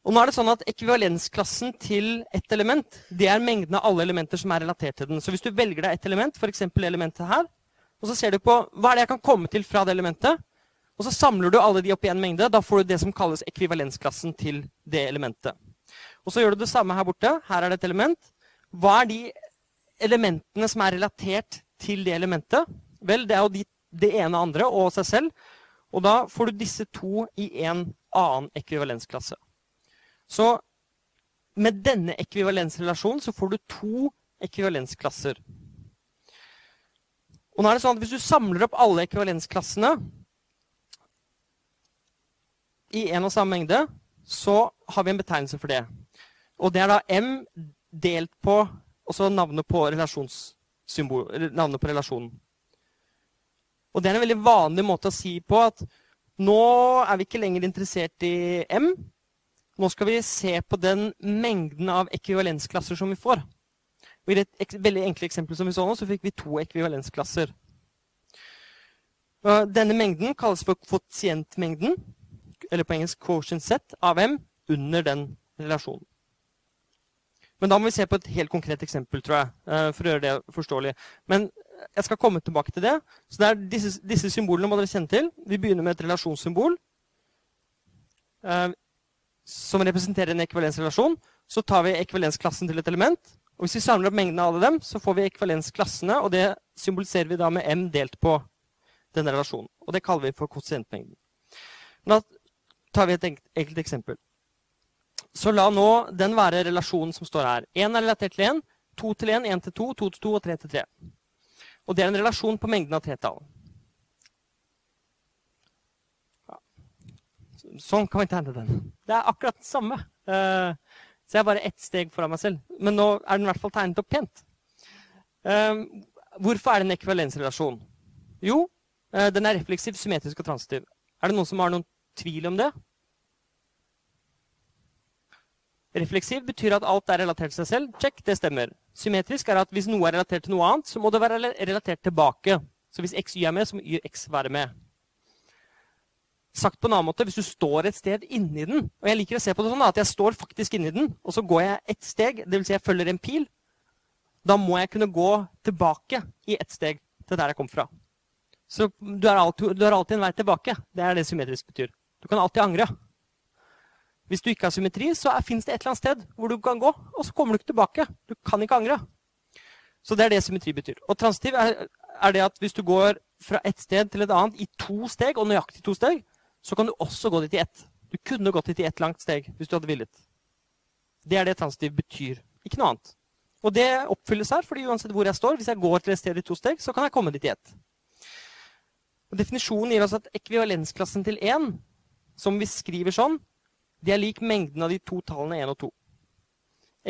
Og nå er det sånn at Ekvivalensklassen til ett element det er mengden av alle elementer som er relatert til den. Så hvis du velger deg ett element, f.eks. elementet her, og så ser du på hva er det jeg kan komme til fra det elementet, og så samler du alle de opp i en mengde, da får du det som kalles ekvivalensklassen til det elementet. Og så gjør du det samme her borte. Her er det et element. Hva er de elementene som er relatert til det elementet? Vel, det er jo de, det ene andre og seg selv. Og da får du disse to i en annen ekvivalensklasse. Så med denne ekvivalensrelasjonen så får du to ekvivalensklasser. Og nå er det sånn at Hvis du samler opp alle ekvivalensklassene i en og samme mengde, så har vi en betegnelse for det. Og det er da M delt på også navnet på navnet på relasjonen. Og det er en veldig vanlig måte å si på at nå er vi ikke lenger interessert i M. Nå skal vi se på den mengden av ekvivalensklasser som vi får. Og I et veldig enkelt eksempel som vi så nå, så fikk vi to ekvivalensklasser. Denne mengden kalles for kvotientmengden, eller på engelsk quotient set, av M under den relasjonen. Men da må vi se på et helt konkret eksempel, tror jeg, eh, for å gjøre det forståelig. Men jeg skal komme tilbake til det. Så det disse, disse symbolene må dere kjenne til. Vi begynner med et relasjonssymbol eh, som representerer en ekvivalensrelasjon. Så tar vi ekvivalensklassen til et element. Og hvis vi samler opp mengden av alle dem, så får vi ekvivalensklassene, og det symboliserer vi da med m delt på denne relasjonen. Og det kaller vi for kvotientmengden. Da tar vi et enkelt eksempel. Så la nå den være relasjonen som står her. 1 er relatert til 1, 2 til 1, 1 til 2, 2 til 2 og 3 til 3. Og det er en relasjon på mengden av tretall. Sånn kan vi tegne den. Det er akkurat det samme. Uh, så jeg er bare ett steg foran meg selv. Men nå er den i hvert fall tegnet opp pent. Uh, hvorfor er det en ekvivalensrelasjon? Jo, uh, den er refleksiv, symmetrisk og transitiv. Er det noen som har noen tvil om det? Refleksiv betyr at alt er relatert til seg selv. Check, det stemmer. Symmetrisk er at hvis noe er relatert til noe annet, så må det være relatert tilbake. Så hvis x y er med, så må y x være med. Sagt på en annen måte, Hvis du står et sted inni den og Jeg liker å se på det sånn at jeg står faktisk inni den, og så går jeg ett steg, dvs. Si jeg følger en pil. Da må jeg kunne gå tilbake i ett steg til der jeg kom fra. Så du har alltid, du har alltid en vei tilbake. Det er det symmetrisk betyr. Du kan alltid angre. Hvis du ikke har symmetri, så fins det et eller annet sted hvor du kan gå, og så kommer du ikke tilbake. Du kan ikke angre. Så det er det symmetri betyr. Og transitiv er, er det at hvis du går fra et sted til et annet i to steg, og nøyaktig to steg, så kan du også gå dit i ett. Du kunne gått dit i ett langt steg hvis du hadde villet. Det er det transitiv betyr. Ikke noe annet. Og det oppfylles her, fordi uansett hvor jeg står, hvis jeg går til et sted i to steg, så kan jeg komme dit i ett. Og definisjonen gir oss at ekvivalensklassen til 1, som vi skriver sånn, det er lik mengden av de to tallene 1 og 2.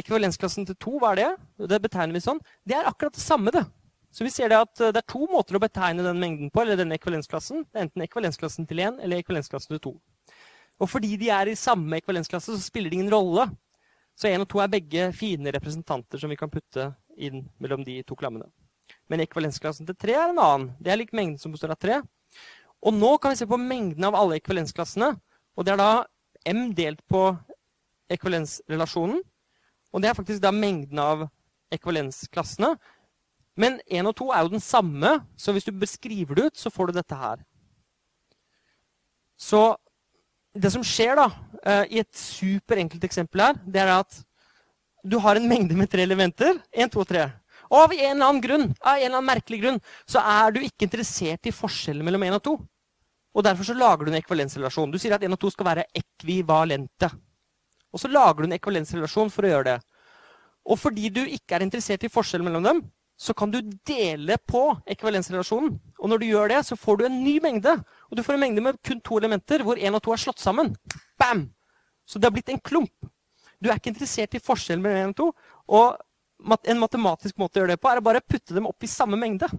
Ekvivalensklassen til 2, hva er det? Det betegner vi sånn. Det er akkurat det samme, det. Så vi ser det at eh, det er to måter å betegne den mengden på, eller denne ekvivalensklassen. Det er enten ekvivalensklassen til 1 eller ekvivalensklassen til 2. Og fordi de er i samme ekvivalensklasse, så spiller det ingen rolle. Så 1 og 2 er begge fine representanter som vi kan putte inn mellom de to klammene. Men ekvivalensklassen til 3 er en annen. Det er lik mengden som består av 3. Og nå kan vi se på mengden av alle ekvivalensklassene. Og det er da m delt på ekvivalensrelasjonen. Og det er faktisk da mengden av ekvivalensklassene. Men 1 og 2 er jo den samme, så hvis du beskriver det ut, så får du dette her. Så det som skjer da, eh, i et superenkelt eksempel her, det er at du har en mengde med tre elementer. 1, 2 og 3. Og av en eller annen grunn, av en eller annen merkelig grunn så er du ikke interessert i forskjellen mellom 1 og 2. Og Derfor så lager du en ekvivalensrelasjon. Du sier at 1 og 2 skal være ekvivalente. Og så lager du en ekvivalensrelasjon for å gjøre det. Og fordi du ikke er interessert i forskjellen mellom dem, så kan du dele på ekvivalensrelasjonen. Og når du gjør det, så får du en ny mengde. Og du får en mengde med kun to elementer, hvor én og to er slått sammen. Bam! Så det har blitt en klump. Du er ikke interessert i forskjellen mellom én og to. Og en matematisk måte å gjøre det på er å bare putte dem opp i samme mengde.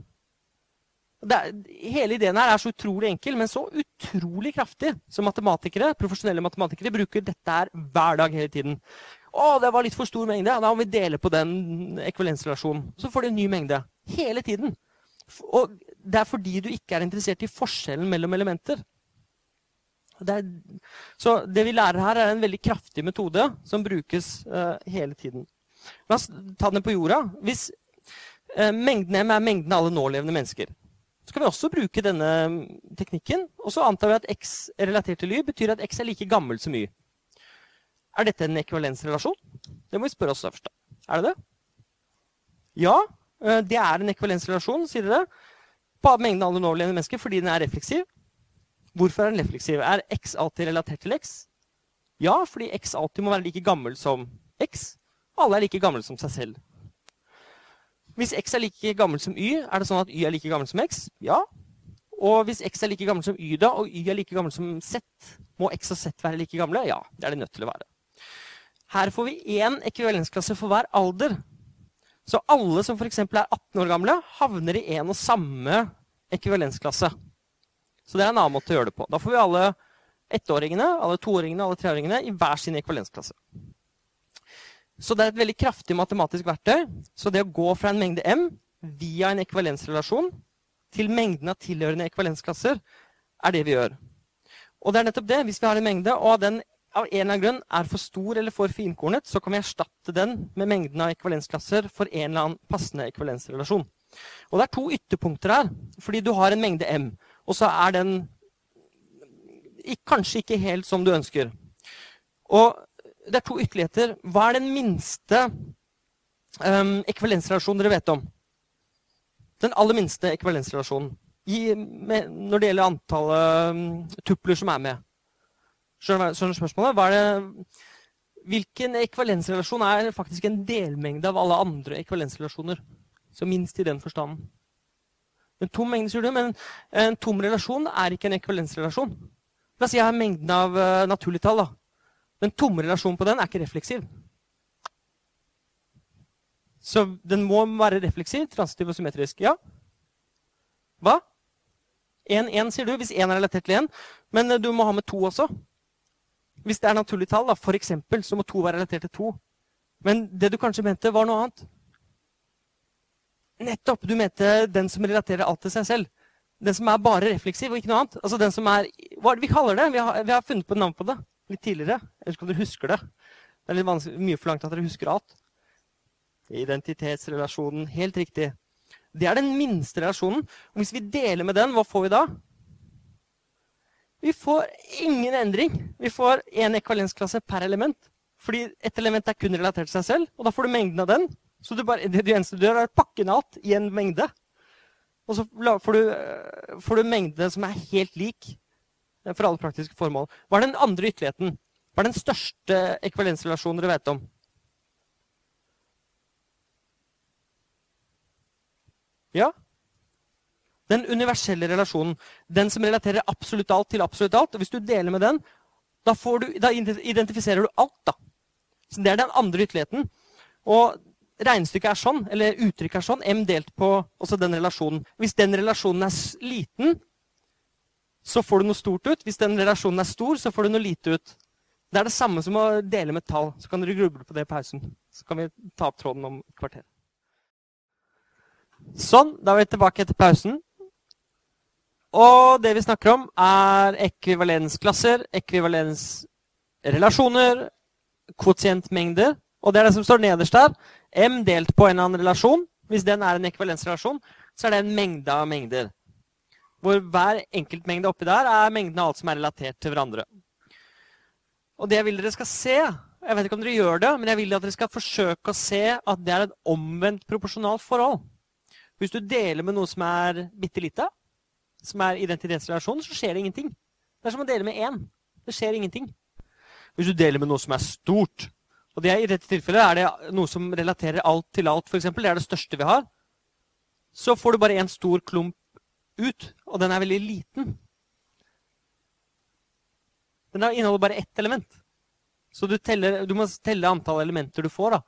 Er, hele ideen her er så utrolig enkel, men så utrolig kraftig. Så matematikere, profesjonelle matematikere bruker dette her hver dag hele tiden. Å, det var litt for stor mengde. Da må vi dele på den ekvivalensrelasjonen. Så får du en ny mengde. Hele tiden. Og det er fordi du ikke er interessert i forskjellen mellom elementer. Det er, så det vi lærer her, er en veldig kraftig metode som brukes uh, hele tiden. La oss ta den på jorda. Hvis uh, mengden M er mengden av alle nålevende mennesker, så kan vi også bruke denne teknikken. Og så antar vi at x relatert til y betyr at x er like gammel som y. Er dette en ekvivalensrelasjon? Det må vi spørre oss først. Er det det? Ja, eh, det er en ekvivalensrelasjon, sier dere. På mengden av nålevende mennesker fordi den er refleksiv. Hvorfor er den refleksiv? Er x alltid relatert til x? Ja, fordi x alltid må være like gammel som x. Alle er like gamle som seg selv. Hvis x er like gammel som y, er det sånn at y er like gammel som x? Ja. Og hvis x er like gammel som y, da, og y er like gammel som z, må x og z være like gamle? Ja, det er de nødt til å være. Her får vi én ekvivalensklasse for hver alder. Så alle som f.eks. er 18 år gamle, havner i én og samme ekvivalensklasse. Så det er en annen måte å gjøre det på. Da får vi alle ettåringene, alle toåringene alle treåringene i hver sin ekvivalensklasse. Så det er et veldig kraftig matematisk verktøy. Så det å gå fra en mengde m via en ekvivalensrelasjon til mengden av tilhørende ekvivalensklasser, er det vi gjør. Og det er nettopp det. Hvis vi har en mengde, og den av en eller annen grunn er for stor eller for finkornet, så kan vi erstatte den med mengden av ekvivalensklasser for en eller annen passende ekvivalensrelasjon. Og det er to ytterpunkter her, fordi du har en mengde m, og så er den kanskje ikke helt som du ønsker. Og det er to ytterligheter. Hva er den minste um, ekvivalensrelasjonen dere vet om? Den aller minste ekvivalensrelasjonen med, når det gjelder antallet um, tupler som er med. Skjønner du spørsmålet? Det, hvilken ekvivalensrelasjon er faktisk en delmengde av alle andre ekvivalensrelasjoner? Så minst i den forstanden. En tom mengde, sier du, men en tom relasjon er ikke en ekvivalensrelasjon. La oss si jeg har mengden av uh, naturlige tall. da. Den tomme relasjonen på den er ikke refleksiv. Så den må være refleksiv, transitiv og symmetrisk. Ja? Hva? 1, sier du, hvis 1 er relatert til 1. Men uh, du må ha med to også. Hvis det er naturlig tall, da, for eksempel, så må to være relatert til to. Men det du kanskje mente, var noe annet. Nettopp! Du mente den som relaterer alt til seg selv. den som er bare refleksiv og ikke noe annet. Altså den som er, Hva er det vi kaller det? Vi har, vi har funnet på et navn på det litt tidligere. Jeg ikke om dere husker det. Det er litt mye forlangt at dere husker alt. Identitetsrelasjonen. Helt riktig. Det er den minste relasjonen. Og hvis vi deler med den, hva får vi da? Vi får ingen endring. Vi får én ekvalensklasse per element. Fordi et element er kun relatert til seg selv, og da får du mengden av den. Så du bare, det, det eneste du gjør, er å pakke ned alt i en mengde. Og så får du, får du mengde som er helt lik for alle praktiske formål. Hva er den andre ytterligheten? Hva er den største ekvivalensrelasjonen dere vet om? Ja? Den universelle relasjonen. Den som relaterer absolutt alt til absolutt alt. Og hvis du deler med den, da, du, da identifiserer du alt. da. Så Det er den andre ytterligheten. Og regnestykket er sånn, eller uttrykket er sånn, m delt på også den relasjonen. Hvis den relasjonen er liten, så får du noe stort ut. Hvis den relasjonen er stor, så får du noe lite ut. Det er det samme som å dele med tall. Så kan dere gruble på det i pausen. Så kan vi ta opp tråden om et kvarter. Sånn, da er vi tilbake etter pausen. Og det vi snakker om, er ekvivalensklasser, ekvivalensrelasjoner, kvotientmengder. Og det er det som står nederst der. M delt på en eller annen relasjon. Hvis den er en ekvivalensrelasjon, så er det en mengde av mengder. Hvor hver enkeltmengde oppi der er mengden av alt som er relatert til hverandre. Og det jeg vil dere skal se Jeg vet ikke om dere gjør det, men jeg vil at dere skal forsøke å se at det er et omvendt proporsjonalt forhold. Hvis du deler med noe som er bitte lite, som er identitetsrelasjon, så skjer det ingenting. Det er som å dele med én. Det skjer ingenting. Hvis du deler med noe som er stort, og det er, i dette tilfellet er det noe som relaterer alt til alt, f.eks., det er det største vi har, så får du bare en stor klump ut, og den er veldig liten. Den inneholder bare ett element. Så du, teller, du må telle antall elementer du får. da.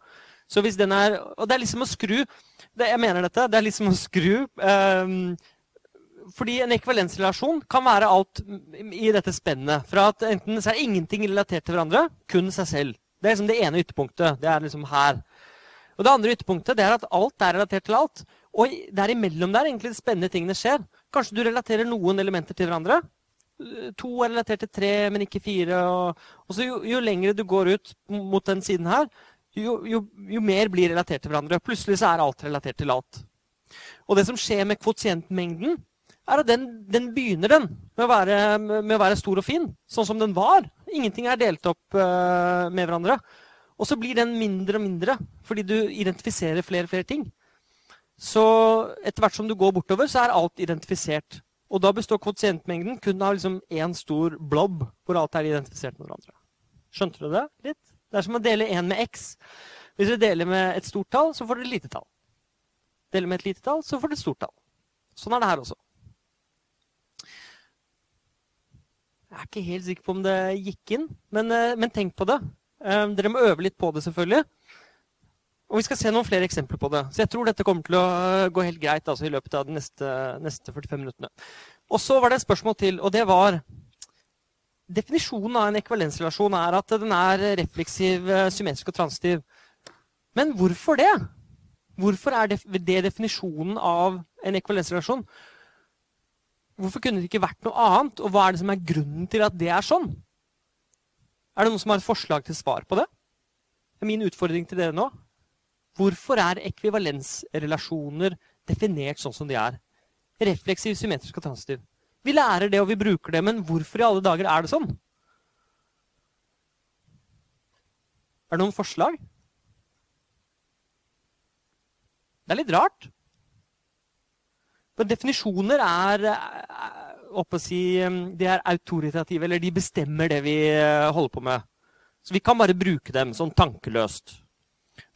Så hvis den er, Og det er liksom å skru det, Jeg mener dette. Det er liksom å skru um, fordi en ekvivalensrelasjon kan være alt i dette spennet. Fra at enten så er ingenting relatert til hverandre, kun seg selv. Det er liksom det ene ytterpunktet. Det er liksom her. Og det andre ytterpunktet det er at alt er relatert til alt. Og derimellom der egentlig de spennende tingene skjer. Kanskje du relaterer noen elementer til hverandre. To er relatert til tre, men ikke fire. Og, og så jo, jo lengre du går ut mot den siden her, jo, jo, jo, mer blir relatert til hverandre. Plutselig så er alt relatert til alt. Og det som skjer med kvotientmengden, er at den, den begynner den med å, være, med å, være, stor og fin, sånn som den var. Ingenting er delt opp uh, med hverandre. Og så blir den mindre og mindre fordi du identifiserer flere og flere ting. Så etter hvert som du går bortover, så er alt identifisert. Og da består kvotientmengden kun av liksom stor blob hvor alt er identifisert med hverandre. Skjønte du det litt? Det er som å dele én med x. Hvis du deler med et stort tall, så får du et lite tall. Deler med et lite tall, så får du et stort tall. Sånn er det her også. Jeg er ikke helt sikker på om det gikk inn, men, eh, men tenk på det. Eh, dere må øve litt på det, selvfølgelig. Og vi skal se noen flere eksempler på det. Så jeg tror dette kommer til å eh, gå helt greit altså, i løpet av de neste, neste 45 minuttene. Og så var det et spørsmål til, og det var Definisjonen av en ekvivalensrelasjon er at den er refleksiv, symmetrisk og transitiv. Men hvorfor det? Hvorfor er det, definisjonen av en ekvivalensrelasjon? Hvorfor kunne det ikke vært noe annet? Og hva er det som er grunnen til at det er sånn? Er det noen som har et forslag til svar på det? Det er min utfordring til dere nå. Hvorfor er ekvivalensrelasjoner definert sånn som de er? Refleksiv, symmetrisk og transitiv. Vi lærer det, og vi bruker det, men hvorfor i alle dager er det sånn? Er det noen forslag? Det er litt rart. For definisjoner er, å si, de er autoritative, eller de bestemmer det vi eh, holder på med. Så vi kan bare bruke dem sånn tankeløst.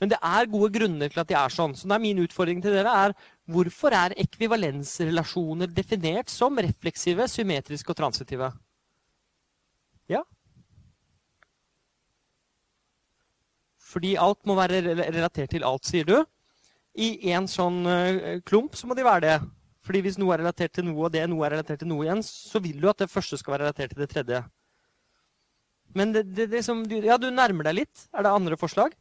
Men det er gode grunner til at de er sånn. Så det er min utfordring til dere er hvorfor er ekvivalensrelasjoner definert som refleksive, symmetriske og transitive? Ja? Fordi alt må være relatert til alt, sier du. I en sånn eh, klump så må de være det. Fordi hvis noe er relatert til noe, og det noe er relatert til noe igjen, så vil du at det første skal være relatert til det tredje. Men det, det, det som, ja, du nærmer deg litt. Er det andre forslag?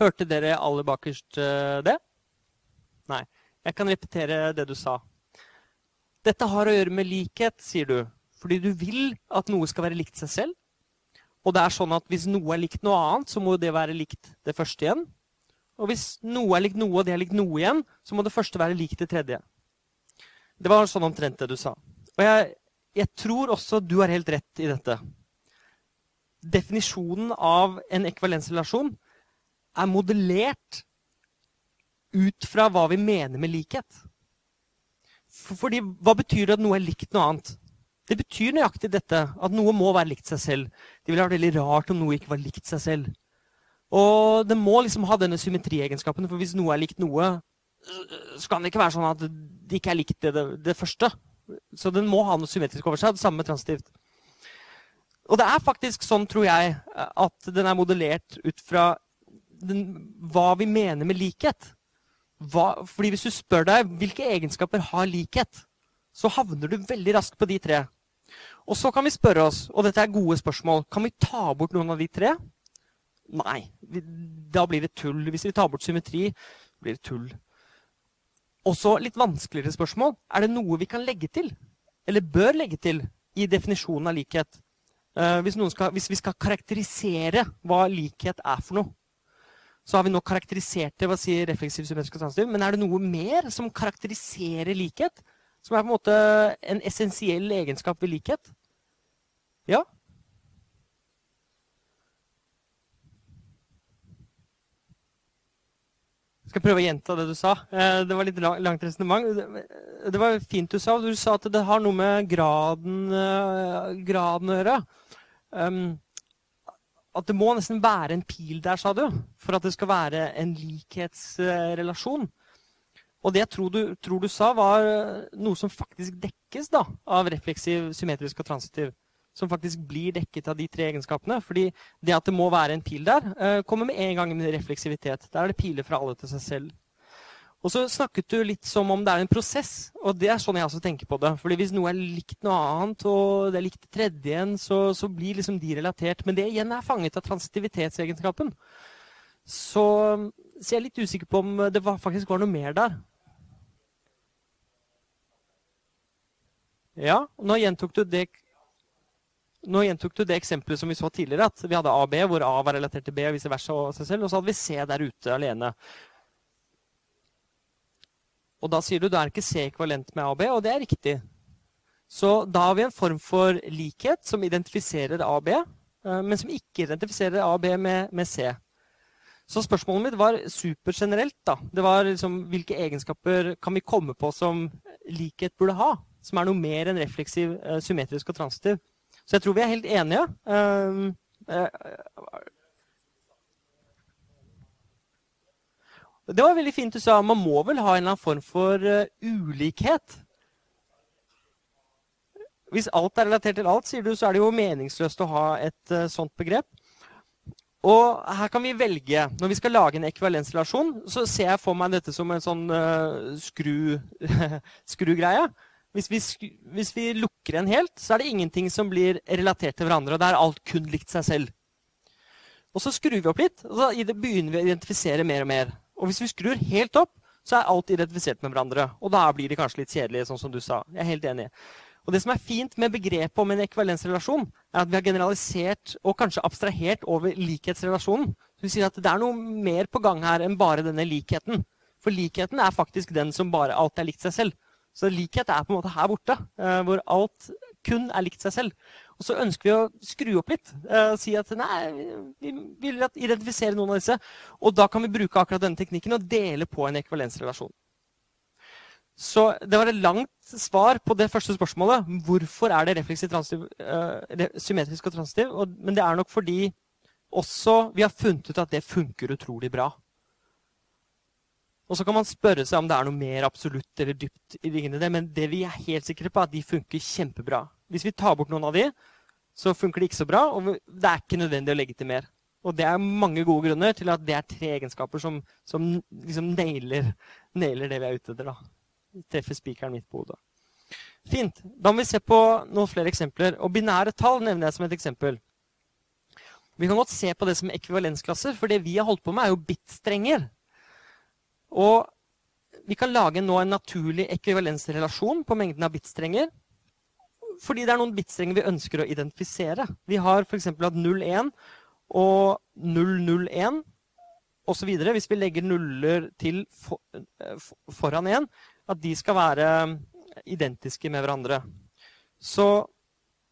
Hørte dere aller bakerst uh, det? Nei. Jeg kan repetere det du sa. Dette har å gjøre med likhet, sier du. Fordi du vil at noe skal være likt seg selv. Og det er sånn at hvis noe er likt noe annet, så må det være likt det første igjen. Og hvis noe er likt noe, og det er likt noe igjen, så må det første være likt det tredje. Det var sånn omtrent det du sa. Og jeg, jeg tror også du har helt rett i dette. Definisjonen av en ekvivalensrelasjon er modellert ut fra hva vi mener med likhet. Fordi, Hva betyr det at noe er likt noe annet? Det betyr nøyaktig dette, at noe må være likt seg selv. Det ville vært veldig rart om noe ikke var likt seg selv. Og det må liksom ha denne symmetriegenskapen, for hvis noe er likt noe, så kan det ikke være sånn at det ikke er likt det, det, det første. Så den må ha noe symmetrisk over seg. Det samme transitivt. Og det er faktisk sånn, tror jeg, at den er modellert ut fra den, hva vi mener med likhet. Hva, fordi hvis du spør deg hvilke egenskaper har likhet, så havner du veldig raskt på de tre. Og så kan vi spørre oss, og dette er gode spørsmål, kan vi ta bort noen av de tre? Nei. Da blir det tull. Hvis vi tar bort symmetri, blir det tull. Også litt vanskeligere spørsmål. Er det noe vi kan legge til, eller bør legge til, i definisjonen av likhet? Uh, hvis, skal, hvis, vi skal karakterisere hva likhet er for noe, så har vi nå karakterisert det ved å si refleksiv symmetrisk og. Men er det noe mer som karakteriserer likhet? Som er på en måte en essensiell egenskap ved likhet? Ja? Jeg skal prøve å gjenta det du sa. Eh, det var litt langt resonnement. Det var fint du sa. Du sa at det har noe med graden, eh, graden å gjøre. Um, at det må nesten være en pil der, sa du, for at det skal være en likhetsrelasjon. Og det jeg tror du, tror du sa, var noe som faktisk dekkes da, av refleksiv, symmetrisk og transitiv som faktisk blir dekket av de tre egenskapene. Fordi det at det må være en pil der, eh, kommer med en gang med refleksivitet. Der er det piler fra alle til seg selv. Og så snakket du litt som om det er en prosess, og det er sånn jeg også tenker på det. Fordi hvis noe er likt noe annet, og det er likt det tredje igjen, så, så blir liksom de relatert. Men det igjen er fanget av transitivitetsegenskapen. Så, så jeg er litt usikker på om det var, faktisk var noe mer der. Ja, nå gjentok det nå gjentok du det eksempelet som vi så tidligere, at vi hadde A B, hvor A var relatert til B, og vice versa, og seg selv, og så hadde vi C der ute alene. Og da sier du da er ikke C ekvalent med A og B, og det er riktig. Så da har vi en form for likhet som identifiserer A og B, eh, men som ikke identifiserer A og B med, med C. Så spørsmålet mitt var supergenerelt. da. Det var liksom, Hvilke egenskaper kan vi komme på som likhet burde ha? Som er noe mer enn refleksiv, eh, symmetrisk og transitiv. Så jeg tror vi er helt enige. Um, uh, det var veldig fint du sa. Man må vel ha en eller annen form for uh, ulikhet. Hvis alt er relatert til alt, sier du, så er det jo meningsløst å ha et uh, sånt begrep. Og her kan vi velge. Når vi skal lage en ekvivalensrelasjon, så ser jeg for meg dette som en sånn uh, skru, [LAUGHS] skrugreie. Hvis vi, hvis vi, lukker en helt, så er det ingenting som blir relatert til hverandre. og det er alt kun likt seg selv. Og så skrur vi opp litt, og så begynner vi å identifisere mer og mer. Og hvis vi skrur helt opp, så er alt identifisert med hverandre. Og da blir de kanskje litt kjedelige, sånn som du sa. Jeg er helt enig. Og det som er fint med begrepet om en ekvivalensrelasjon, er at vi har generalisert og kanskje abstrahert over likhetsrelasjonen. Så vi sier at det er noe mer på gang her enn bare denne likheten. For likheten er faktisk den som bare alt er likt seg selv. Så likhet er på en måte her borte, eh, hvor alt kun er likt seg selv. Og så ønsker vi å skru opp litt. Uh, si at nei, vi vil identifisere noen av disse. Og da kan vi bruke akkurat denne teknikken og dele på en ekvivalensrelasjon. Så det var et langt svar på det første spørsmålet. Hvorfor er det refleksiv transitiv, uh, symmetrisk og transitiv? Og, men det er nok fordi også vi har funnet ut at det funker utrolig bra. Og så kan man spørre seg om det er noe mer absolutt eller dypt i det, men det vi er helt sikre på, er at de funker kjempebra. Hvis vi tar bort noen av de, så funker det ikke så bra, og det er ikke nødvendig å legge til mer. Og det er mange gode grunner til at det er tre egenskaper som, som liksom nailer, nailer, det vi er ute etter. da. Treffer spikeren midt på hodet. Fint. Da må vi se på noen flere eksempler. Og binære tall nevner jeg som et eksempel. Vi kan godt se på det som ekvivalensklasser, for det vi har holdt på med, er jo bit-strenger. Og vi kan lage nå en naturlig ekvivalensrelasjon på mengden av bitstrenger. Fordi det er noen bitstrenger vi ønsker å identifisere. Vi har f.eks. hatt 01 og 001 osv. Hvis vi legger nuller til for, foran 1, at de skal være identiske med hverandre. Så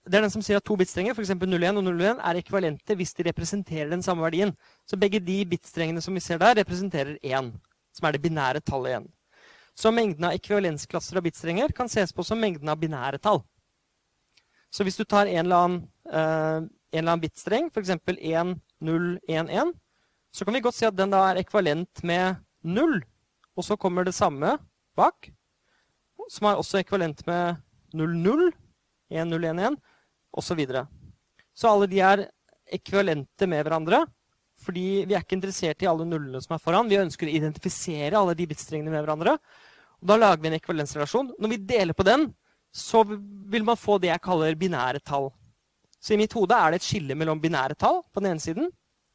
det er den som sier at to bitstrenger, f.eks. 01 og 01, er ekvivalente hvis de representerer den samme verdien. Så begge de bitstrengene som vi ser der, representerer 1, som er det binære tallet 1. Så mengden av ekvivalensklasser av bitstrenger kan ses på som mengden av binære tall. Så hvis du tar en eller annen, uh, en eller annen bitstreng, f.eks. 1011, så kan vi godt si at den da er ekvivalent med 0. Og så kommer det samme bak, som er også ekvivalent med 00, 1011, osv. Så, så alle de er ekvivalente med hverandre. Fordi vi er ikke interessert i alle nullene som er foran. Vi ønsker å identifisere alle de bitstrengene med hverandre. Og da lager vi en ekvivalensrelasjon. Når vi deler på den, så vil man få det jeg kaller binære tall. Så i mitt hode er det et skille mellom binære tall på den ene siden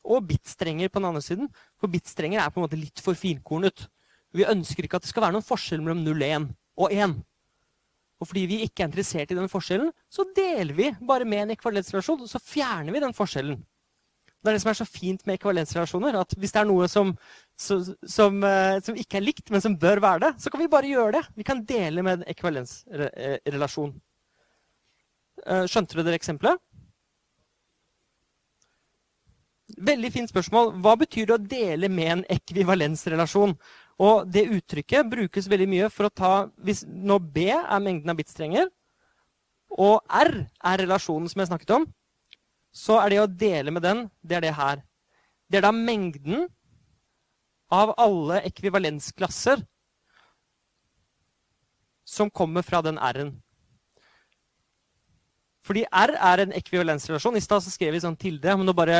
og bitstrenger på den andre siden. For bitstrenger er på en måte litt for finkornet. Vi ønsker ikke at det skal være noen forskjell mellom 0,1 og 1. Og fordi vi ikke er interessert i den forskjellen, så deler vi bare med en ekvivalensrelasjon, og så fjerner vi den forskjellen. Det er det som er så fint med ekvivalensrelasjoner. at Hvis det er noe som, som, som, eh, som, ikke er likt, men som bør være det, så kan vi bare gjøre det. Vi kan dele med en ekvivalensrelasjon. Eh, skjønte du det eksempelet? Veldig fint spørsmål. Hva betyr det å dele med en ekvivalensrelasjon? Og det uttrykket brukes veldig mye for å ta hvis, Når B er mengden av bitstrenger, og R er relasjonen som jeg snakket om, så er det å dele med den, det er det her. Det er da mengden av alle ekvivalensklasser som kommer fra den R-en. Fordi R er en ekvivalensrelasjon. I stad skrev vi sånn tilde, men nå bare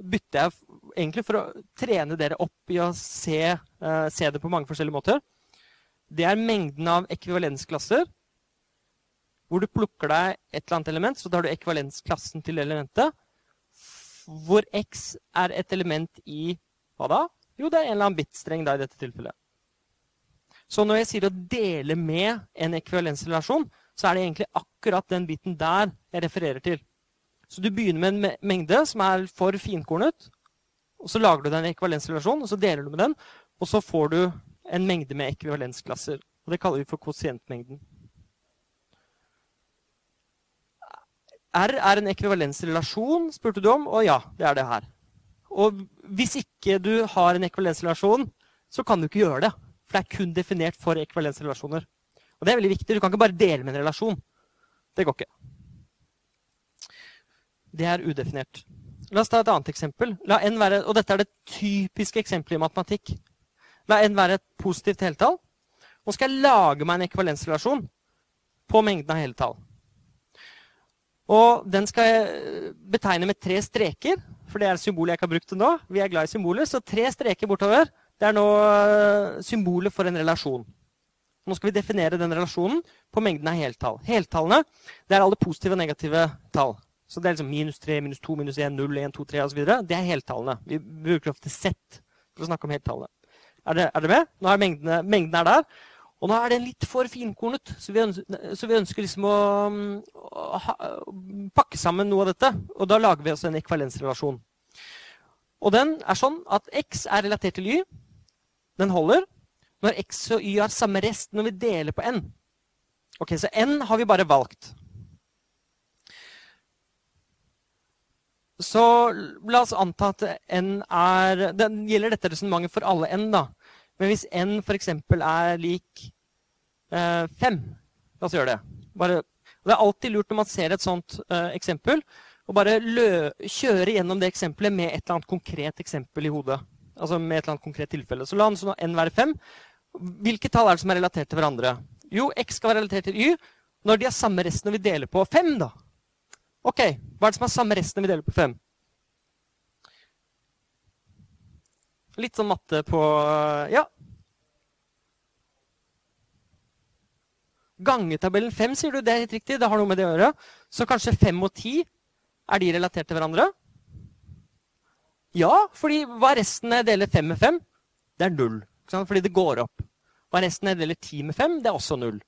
bytter jeg egentlig for å trene dere opp i å se, uh, se det på mange forskjellige måter. Det er mengden av ekvivalensklasser hvor du plukker deg et eller annet element, så tar du ekvivalensklassen til elementet. Hvor x er et element i hva da? Jo, det er en eller annen bitstreng da i dette tilfellet. Så når jeg sier å dele med en ekvivalensrelasjon, så er det egentlig akkurat den biten der jeg refererer til. Så du begynner med en mengde som er for finkornet, og så lager du deg en ekvivalensrelasjon, og så deler du med den, og så får du en mengde med ekvivalensklasser. Og det kaller vi for kvosientmengden. R er en ekvivalensrelasjon, spurte du om, og ja, det er det her. Og hvis ikke du har en ekvivalensrelasjon, så kan du ikke gjøre det. For det er kun definert for ekvivalensrelasjoner. Og det er veldig viktig. Du kan ikke bare dele med en relasjon. Det går ikke. Det er udefinert. La oss ta et annet eksempel. La n være, og dette er det typiske eksempelet i matematikk. La n være et positivt heltall. Nå skal jeg lage meg en ekvivalensrelasjon på mengden av heltall. Og den skal jeg betegne med tre streker, for det er symbolet jeg ikke har brukt til nå. Vi er glad i symboler, så tre streker bortover. Det er nå eh, symbolet for en relasjon. Nå skal vi definere den relasjonen på mengden av heltall. Heltallene det er alle positive og negative tall. Så det er liksom minus 3, minus 2, minus 1, 0, 1, 2, 3 osv. Det er heltallene. Vi bruker ofte Z for å snakke om heltallene. Er, det, med? Nå er mengdene, mengden er der. Og nå er den litt for finkornet, så vi ønsker, så vi ønsker liksom å, å, ha, pakke sammen noe av dette. Og da lager vi også en ekvalensrelasjon. Og den er sånn at x er relatert til y. Den holder når x og y har samme rest når vi deler på n. Ok, Så n har vi bare valgt. Så la oss anta at n er Den Gjelder dette resonnementet for alle n, da? Men hvis n f.eks. er lik eh, 5 La oss gjøre det. Bare, det er alltid lurt når man ser et sånt eh, eksempel, å bare lø, kjøre gjennom det eksempelet med et eller annet konkret eksempel i hodet. Altså med et eller annet konkret tilfelle. Så la n være 5. Hvilke tall er det som er relatert til hverandre? Jo, x skal være relatert til y når de har samme resten når vi deler på 5. da. Ok, Hva er det som er samme resten når vi deler på 5? Litt sånn matte på Ja. Gangetabellen 5, sier du. Det er helt riktig. Det har noe med det å gjøre. Så kanskje 5 og 10 er de relatert til hverandre? Ja, fordi hva er resten når jeg deler 5 med 5? Det er null. Fordi det går opp. Hva er resten når jeg deler 10 med 5? Det er også null.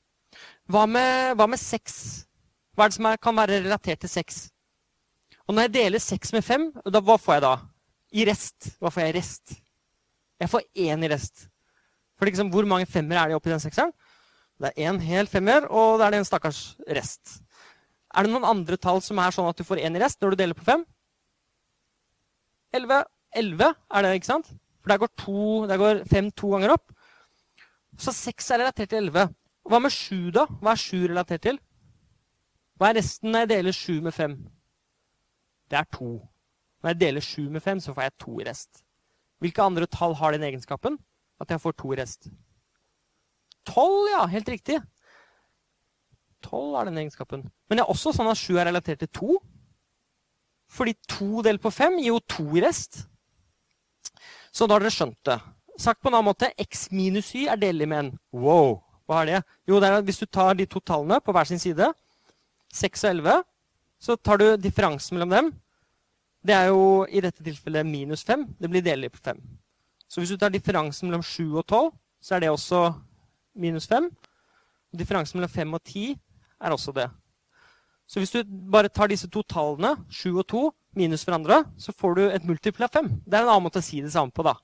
Hva med, hva med 6? Hva er det som er, kan være relatert til 6? Og når jeg deler 6 med 5, da, hva får jeg da? I rest. Hva får jeg i rest? Jeg får én i rest. For liksom, hvor mange femmer er det oppi den sekseren? Det er én hel femmer, og det er det en stakkars rest. Er det noen andre tall som er sånn at du får én i rest når du deler på 5? 11. 11 er det, ikke sant? For der går, to, der går fem to ganger opp. Så seks er relatert til 11. Hva med sju, da? Hva er sju relatert til? Hva er resten når jeg deler sju med fem? Det er to. Når jeg deler sju med fem, så får jeg to i rest. Hvilke andre tall har den egenskapen? At jeg får to rest. 12, ja. Helt riktig. 12 har den egenskapen. Men det er også sånn at 7 er relatert til 2. Fordi 2 delt på 5 gir jo 2 i rest. Så da har dere skjønt det. Sagt på en annen måte, x minus y er delelig med en. Wow, hva er det? Jo, det er at hvis du tar de to tallene på hver sin side, 6 og 11, så tar du differansen mellom dem. Det er jo i dette tilfellet minus 5. Det blir delelig på 5. Så hvis du tar differansen mellom 7 og 12, så er det også minus 5. Differansen mellom 5 og 10 er også det. Så hvis du bare tar disse to tallene, 7 og 2, minus hverandre, så får du et multiple av 5. Det er en annen måte å si det samme på. da.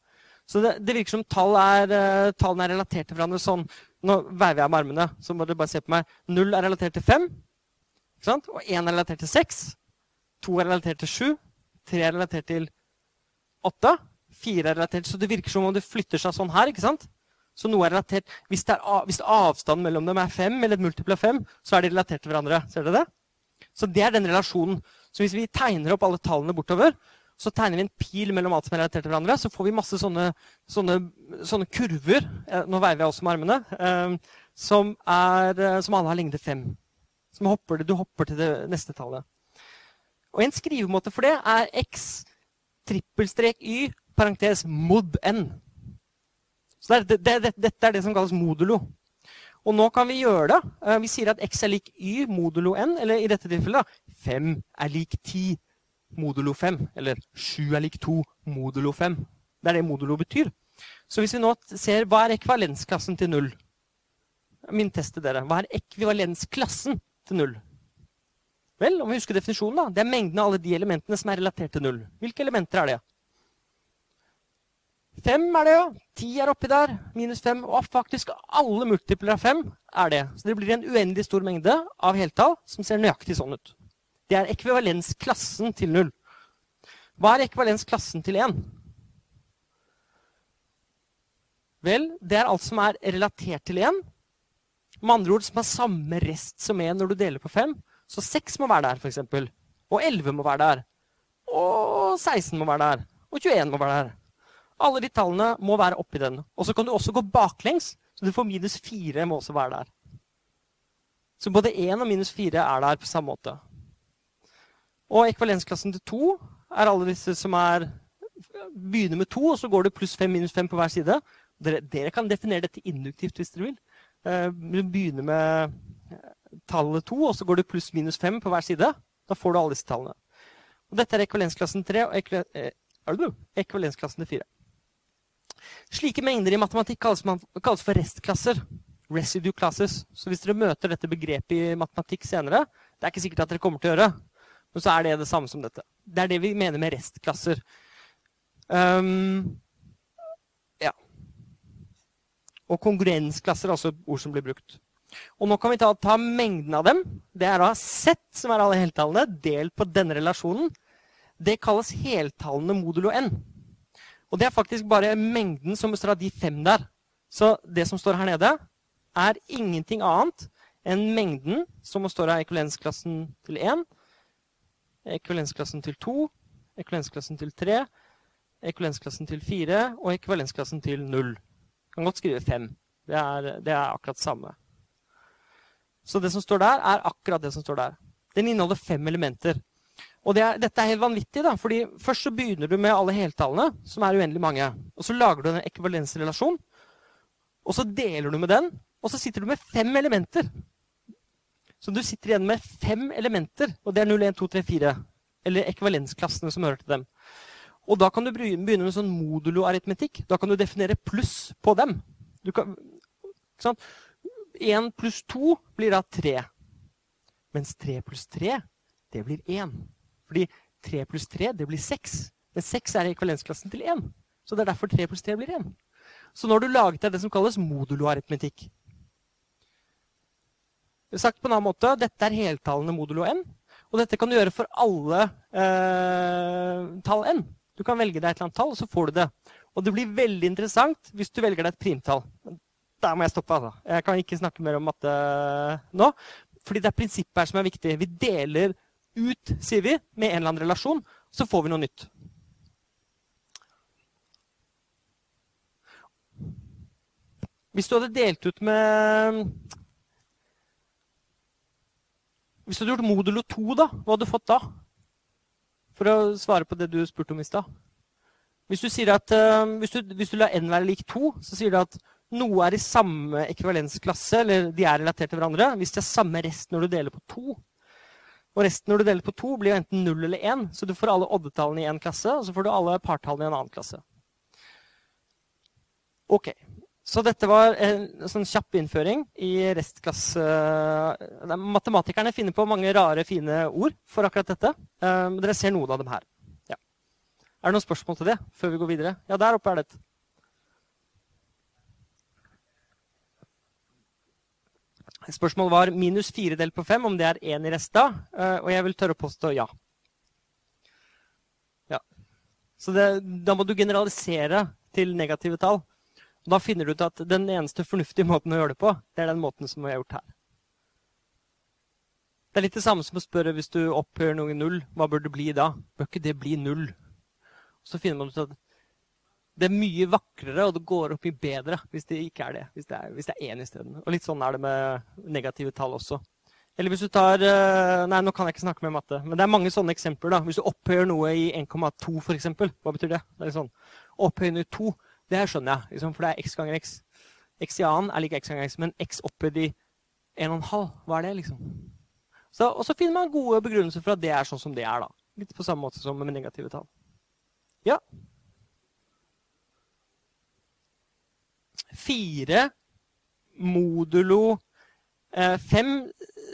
Så det, det virker som tall er, uh, tallene er relatert til hverandre sånn. Nå veiver jeg med armene, så må dere bare se på meg. 0 er relatert til 5, og 1 er relatert til 6. 2 er relatert til 7. 3 er relatert til 8. 4 er relatert Så det virker som om det flytter seg sånn her. ikke sant? Så noe er relatert. Hvis, er, hvis avstanden mellom dem er fem, eller et multiple av fem, så er de relatert til hverandre. Ser dere det? Så det er den relasjonen. Så hvis vi tegner opp alle tallene bortover, så tegner vi en pil mellom alt som er relatert til hverandre, så får vi masse sånne, sånne, sånne kurver eh, Nå veiver jeg også med armene. Eh, som, er, eh, som, alle har lengde fem. Som hopper, du hopper til det neste tallet. Og en skrivemåte for det er x trippelstrek y parentes mod n. Så det, det, det, Dette er det som kalles modulo. Og nå kan vi gjøre det. Eh, vi sier at x er lik y modulo n, eller i dette tilfellet 5 er lik 10 modulo 5. Eller 7 er lik 2 modulo 5. Det er det modulo betyr. Så hvis vi nå ser hva er ekvivalensklassen til 0 Min test til dere. Hva er ekvivalensklassen til 0? Vel, om vi husker definisjonen, da. Det er mengden av alle de elementene som er relatert til null. Hvilke elementer er det? Fem er det, jo. Ti er oppi der. Minus fem. Og faktisk alle multipler av fem er det. Så det blir en uendelig stor mengde av heltall som ser nøyaktig sånn ut. Det er ekvivalensklassen til null. Hva er ekvivalensklassen til én? Vel, det er alt som er relatert til én. Med andre ord som har samme rest som én når du deler på fem. Så 6 må være der, f.eks. Og elleve må være der. Og 16 må være der. Og 21 må være der. Alle de tallene må være oppi den. Og så kan du også gå baklengs, så du får minus 4 må også være der. Så både 1 og minus 4 er der på samme måte. Og ekvalensklassen til 2 er alle disse som er begynner med 2, og så går det pluss 5 minus 5 på hver side. Dere, dere kan definere dette induktivt hvis dere vil. Du begynner med tallet 2, og så går du pluss minus 5 på hver side. Da får du alle disse tallene. Og dette er ekvivalensklassen 3 og eh, ekvivalensklassen 4. Slike mengder i matematikk kalles, kalles for restklasser. Residue classes. Så hvis dere møter dette begrepet i matematikk senere, det er ikke sikkert at dere kommer til å gjøre, men så er det det samme som dette. Det er det vi mener med restklasser. Um, ja. Og kongruensklasser er også ord som blir brukt. Og nå kan vi ta, ta mengden av dem. Det er da Z, som er alle heltallene, delt på denne relasjonen. Det kalles heltallene modulo n. Og det er faktisk bare mengden som består av de fem der. Så det som står her nede, er ingenting annet enn mengden som består av ekvivalensklassen til 1, ekvivalensklassen til 2, ekvivalensklassen til 3, ekvivalensklassen til 4 og ekvivalensklassen til 0. Du kan godt skrive 5. Det er, det er akkurat samme. Så det som står der, er akkurat det som står der. Den inneholder fem elementer. Og det er, dette er helt vanvittig, da, fordi først så begynner du med alle heltallene, som er uendelig mange. Og så lager du en ekvivalensrelasjon, og så deler du med den, og så sitter du med fem elementer. Så du sitter igjen med fem elementer, og det er 0, 1, 2, 3, 4. Eller ekvivalensklassene som hører til dem. Og da kan du begynne med sånn modulo-aritmetikk. Da kan du definere pluss på dem. Kan? 1 pluss 2 blir da 3. Mens 3 pluss 3, det blir 1. Fordi 3 pluss 3, det blir 6. Men 6 er ekvalensklassen til 1. Så det er derfor 3 pluss 3 blir 1. Så nå har du laget deg det som kalles moduloaritmetikk. Sagt på en annen måte, dette er heltallene modulo n. Og dette kan du gjøre for alle eh, tall n. Du kan velge deg et eller annet tall, og så får du det. Og det blir veldig interessant hvis du velger deg et primtall. Der må jeg stoppe. altså. Jeg kan ikke snakke mer om matte nå. Fordi det er prinsippet her som er viktig. Vi deler ut, sier vi, med en eller annen relasjon. Så får vi noe nytt. Hvis du hadde delt ut med Hvis du hadde gjort modulo 2, da, hva hadde du fått da? For å svare på det du spurte om i stad. Hvis du, sier at, uh, hvis, du, hvis du lar n være lik 2, så sier du at noe er i samme ekvivalensklasse, eller de er relatert til hverandre, hvis det er samme rest når du deler på to. Og resten når du deler på to, blir enten null eller én. Så du får alle oddetallene i én klasse, og så får du alle partallene i en annen klasse. Ok, så dette var en sånn kjapp innføring i restklasse. Matematikerne finner på mange rare, fine ord for akkurat dette. Um, dere ser noen av dem her. Ja. Er det noen spørsmål til det før vi går videre? Ja, der oppe er det et. Spørsmålet var minus 4 delt på 5, om det er 1 i resta. Uh, og jeg vil tørre å påstå ja. ja. Så det, da må du generalisere til negative tall. Og da finner du ut at den eneste fornuftige måten å gjøre det på, det er den måten som vi har gjort her. Det er litt det samme som å spørre hvis du opphører noe null, hva bør det bli da? Bør ikke det bli null? Så finner man ut at det er mye vakrere, og det går opp mye bedre hvis det ikke er det. Hvis det er, hvis det er én isteden. Og litt sånn er det med negative tall også. Eller hvis du tar eh, Nei, nå kan jeg ikke snakke med matte. Men det er mange sånne eksempler. da. Hvis du opphøyer noe i 1,2 f.eks., hva betyr det? Det er sånn. Opphøyende i 2 det her skjønner jeg, liksom, for det er x ganger x. X i annen er like x ganger x, men x opphøyd i 1,5, hva er det, liksom? Så, og så finner man gode begrunnelser for at det er sånn som det er. da. Litt på samme måte som med negative tall. Ja. Fire modulo eh, Fem,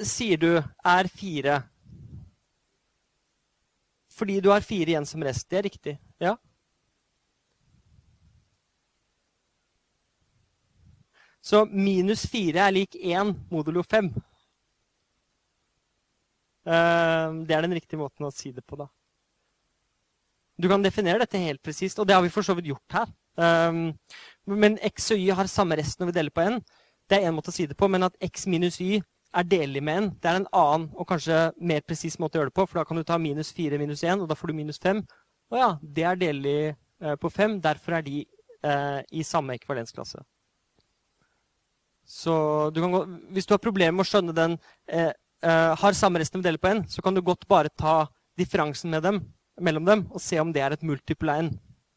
sier du, er fire. Fordi du har fire igjen som rest. Det er riktig. Ja. Så minus 4 er lik 1 modulo 5. Eh, det er den riktige måten å si det på, da. Du kan definere dette helt presist, og det har vi for så vidt gjort her. Eh, men x og y har samme rest når vi deler på n. Det er én måte å si det på, men at x minus y er delelig med n, det er en annen og kanskje mer presis måte å gjøre det på. For da kan du ta minus 4 minus 1, og da får du minus 5. Å ja, det er delelig eh, på 5. Derfor er de i samme ekvivalensklasse. Så du gå, hvis du har problemer med å skjønne den eh, eh, har samme resten av deler på n, så kan du godt bare ta differansen dem, mellom dem og se om det er et multiple n.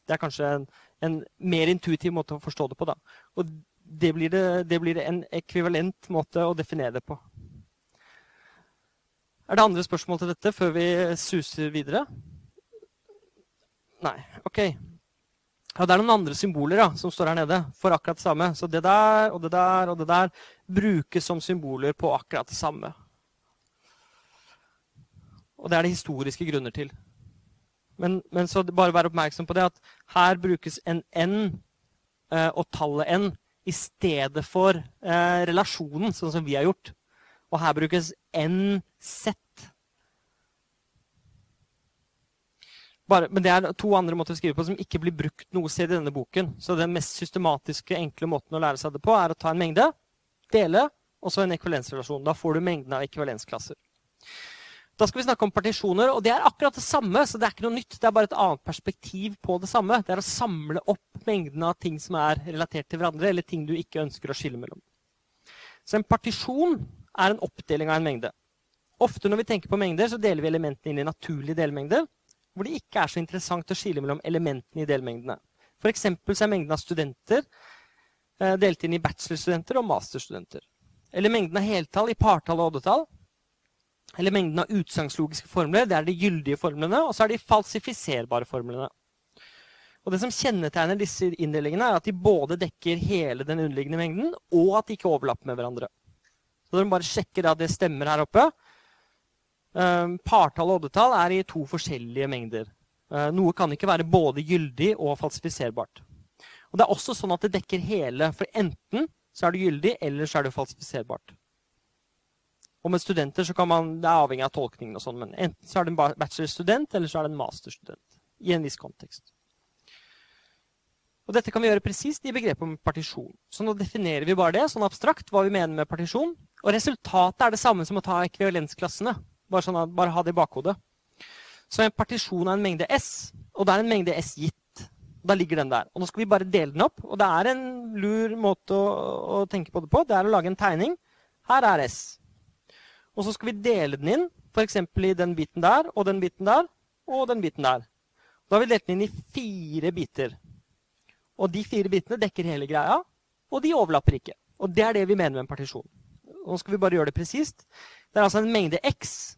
Det er kanskje en, en, mer intuitiv måte å forstå det på. Da. Og det blir, det, det blir en ekvivalent måte å definere det på. Er det andre spørsmål til dette før vi suser videre? Nei. OK. Ja, Det er noen andre symboler ja, som står her nede for akkurat det samme. Så det der og det der og det der brukes som symboler på akkurat det samme. Og det er det historiske grunner til. Men, men så bare vær oppmerksom på det at her brukes en n eh, og tallet n i stedet for eh, relasjonen, sånn som vi har gjort. Og her brukes nz. Bare, men det er to andre måter å skrive på som ikke blir brukt noe sted i denne boken. Så den mest systematiske, enkle måten å lære seg det på, er å ta en mengde, dele, og så en ekvivalensrelasjon. Da får du mengden av ekvivalensklasser. Da skal vi snakke om partisjoner, og det er akkurat det samme. så Det er ikke noe nytt, det er bare et annet perspektiv på det samme. Det er å samle opp mengden av ting som er relatert til hverandre, eller ting du ikke ønsker å skille mellom. Så en partisjon er en oppdeling av en mengde. Ofte når vi tenker på mengder, så deler vi elementene inn i naturlige delmengder hvor det ikke er så interessant å skille mellom elementene i delmengdene. F.eks. så er mengden av studenter eh, delt inn i bachelorstudenter og masterstudenter. Eller mengden av heltall i partall og oddetall. Eller mengden av utsagnslogiske formler. Det er de gyldige formlene. Og så er de falsifiserbare formlene. Og det som kjennetegner disse inndelingene, er at de både dekker hele den underliggende mengden, og at de ikke overlapper med hverandre. Så dere må bare sjekke at det stemmer her oppe. Uh, partall og oddetall er i to forskjellige mengder. Uh, noe kan ikke være både gyldig og falsifiserbart. Og det er også sånn at det dekker hele, for enten så er det gyldig, eller så er det falsifiserbart. Og med studenter så kan man, Det er avhengig av tolkningen, og sånn, men enten så er det en bachelorstudent, eller så er det en masterstudent. I en viss kontekst. Og Dette kan vi gjøre presist i begrepet om partisjon. Så nå definerer vi bare det, sånn abstrakt, hva vi mener med partisjon. Og resultatet er det samme som å ta ekvivalensklassene. Bare, sånn bare ha det i bakhodet. Så en partisjon er en mengde S, og det er en mengde S gitt. Da ligger den der. Og nå skal vi bare dele den opp. Og det er en lur måte å, å tenke på det på. Det er å lage en tegning. Her er S. Og så skal vi dele den inn, f.eks. i den biten der og den biten der og den biten der. Da har vi delt den inn i fire biter. Og de fire bitene dekker hele greia, og de overlapper ikke. Og det er det vi mener med en partisjon. Nå skal vi bare gjøre det presist. Det er altså en mengde x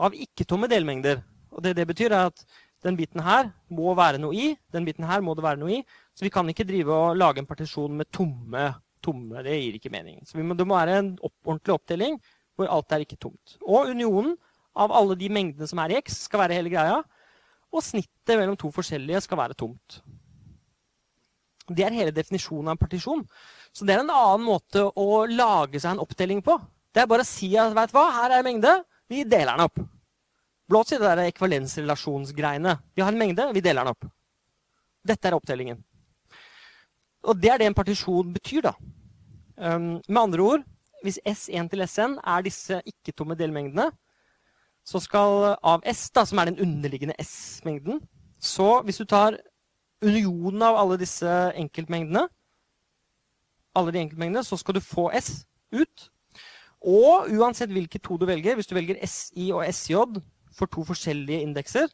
av ikke-tomme delmengder. Og det det betyr, er at den biten her må være noe i. Den biten her må det være noe i. Så vi kan ikke drive og lage en partisjon med tomme. tomme det gir ikke mening. Så må, det må være en opp, ordentlig oppdeling hvor alt er ikke tomt. Og unionen av alle de mengdene som er i x, skal være hele greia. Og snittet mellom to forskjellige skal være tomt. Det er hele definisjonen av en partisjon. Så det er en annen måte å lage seg en oppdeling på. Det er bare å si at vet hva, her er en mengde, vi deler den opp. Blått i det der ekvalensrelasjonsgreiene. Vi har en mengde, vi deler den opp. Dette er oppdelingen. Og det er det en partisjon betyr, da. Med andre ord, hvis S1 til Sn er disse ikke-tomme delmengdene, så skal av S, da, som er den underliggende S-mengden Så hvis du tar unionen av alle disse enkeltmengdene, alle de enkeltmengdene, så skal du få S ut. Og uansett hvilke to du velger, hvis du velger SI og SJ for to forskjellige indekser,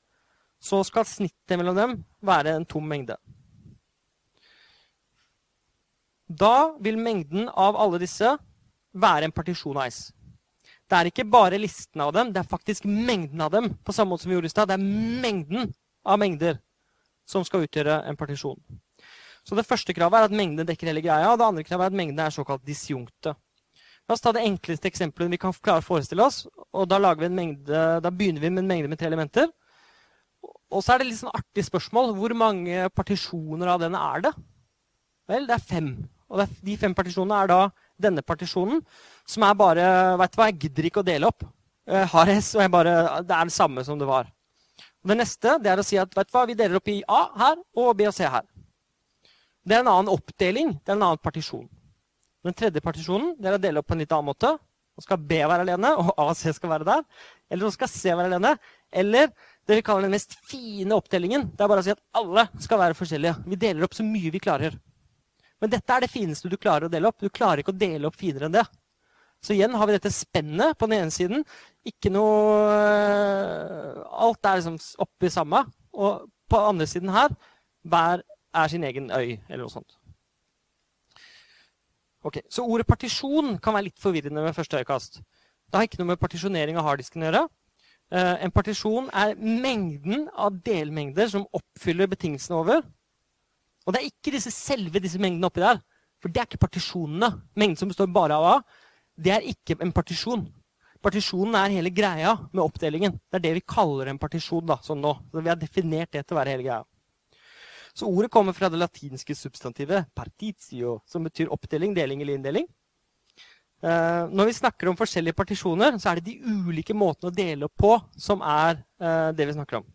så skal snittet mellom dem være en tom mengde. Da vil mengden av alle disse være en partisjon av S. Det er ikke bare listen av dem, det er faktisk mengden av dem. På samme måte som vi gjorde i sted. Det er mengden av mengder som skal utgjøre en partisjon. Så Det første kravet er at mengden dekker hele greia, og det andre kravet er at mengdene er såkalt disjunkte. La oss ta det enkleste eksempelet vi kan klare å forestille oss. og Da, mengde, da begynner vi med en mengde med tre elementer. Og så er det litt sånn artig spørsmål. Hvor mange partisjoner av den er det? Vel, det er fem. Og de fem partisjonene er da denne partisjonen, som er bare Vet du hva, jeg gidder ikke å dele opp. Jeg har S, og jeg bare, det er det samme som det var. Det neste det er å si at vet du hva, vi deler opp i A her og B og C her. Det er en annen oppdeling. Det er en annen partisjon. Den tredje partisjonen det er å dele opp på en litt annen måte. Nå skal B være alene, og A og C skal være der. Eller nå skal C være alene. Eller det vi kaller den mest fine oppdelingen. Det er bare å si at alle skal være forskjellige. Vi deler opp så mye vi klarer. Men dette er det fineste du klarer å dele opp. Du klarer ikke å dele opp finere enn det. Så igjen har vi dette spennet på den ene siden. Ikke noe eh, Alt er liksom oppi samme. Og på andre siden her hver er sin egen øy, eller noe sånt. Ok, Så ordet partisjon kan være litt forvirrende ved første øyekast. Det har ikke noe med partisjonering av harddisken å gjøre. Uh, en partisjon er mengden av delmengder som oppfyller betingelsene over. Og det er ikke disse selve disse mengdene oppi der. For det er ikke partisjonene. Mengden som består bare av A, det er ikke en partisjon. Partisjonen er hele greia med oppdelingen. Det er det vi kaller en partisjon. da, sånn nå. Så Vi har definert det til å være hele greia. Så ordet kommer fra det latinske substantivet partitio, som betyr oppdeling, deling eller inndeling. Uh, når vi snakker om forskjellige partisjoner, så er det de ulike måtene å dele opp på som er uh, det vi snakker om.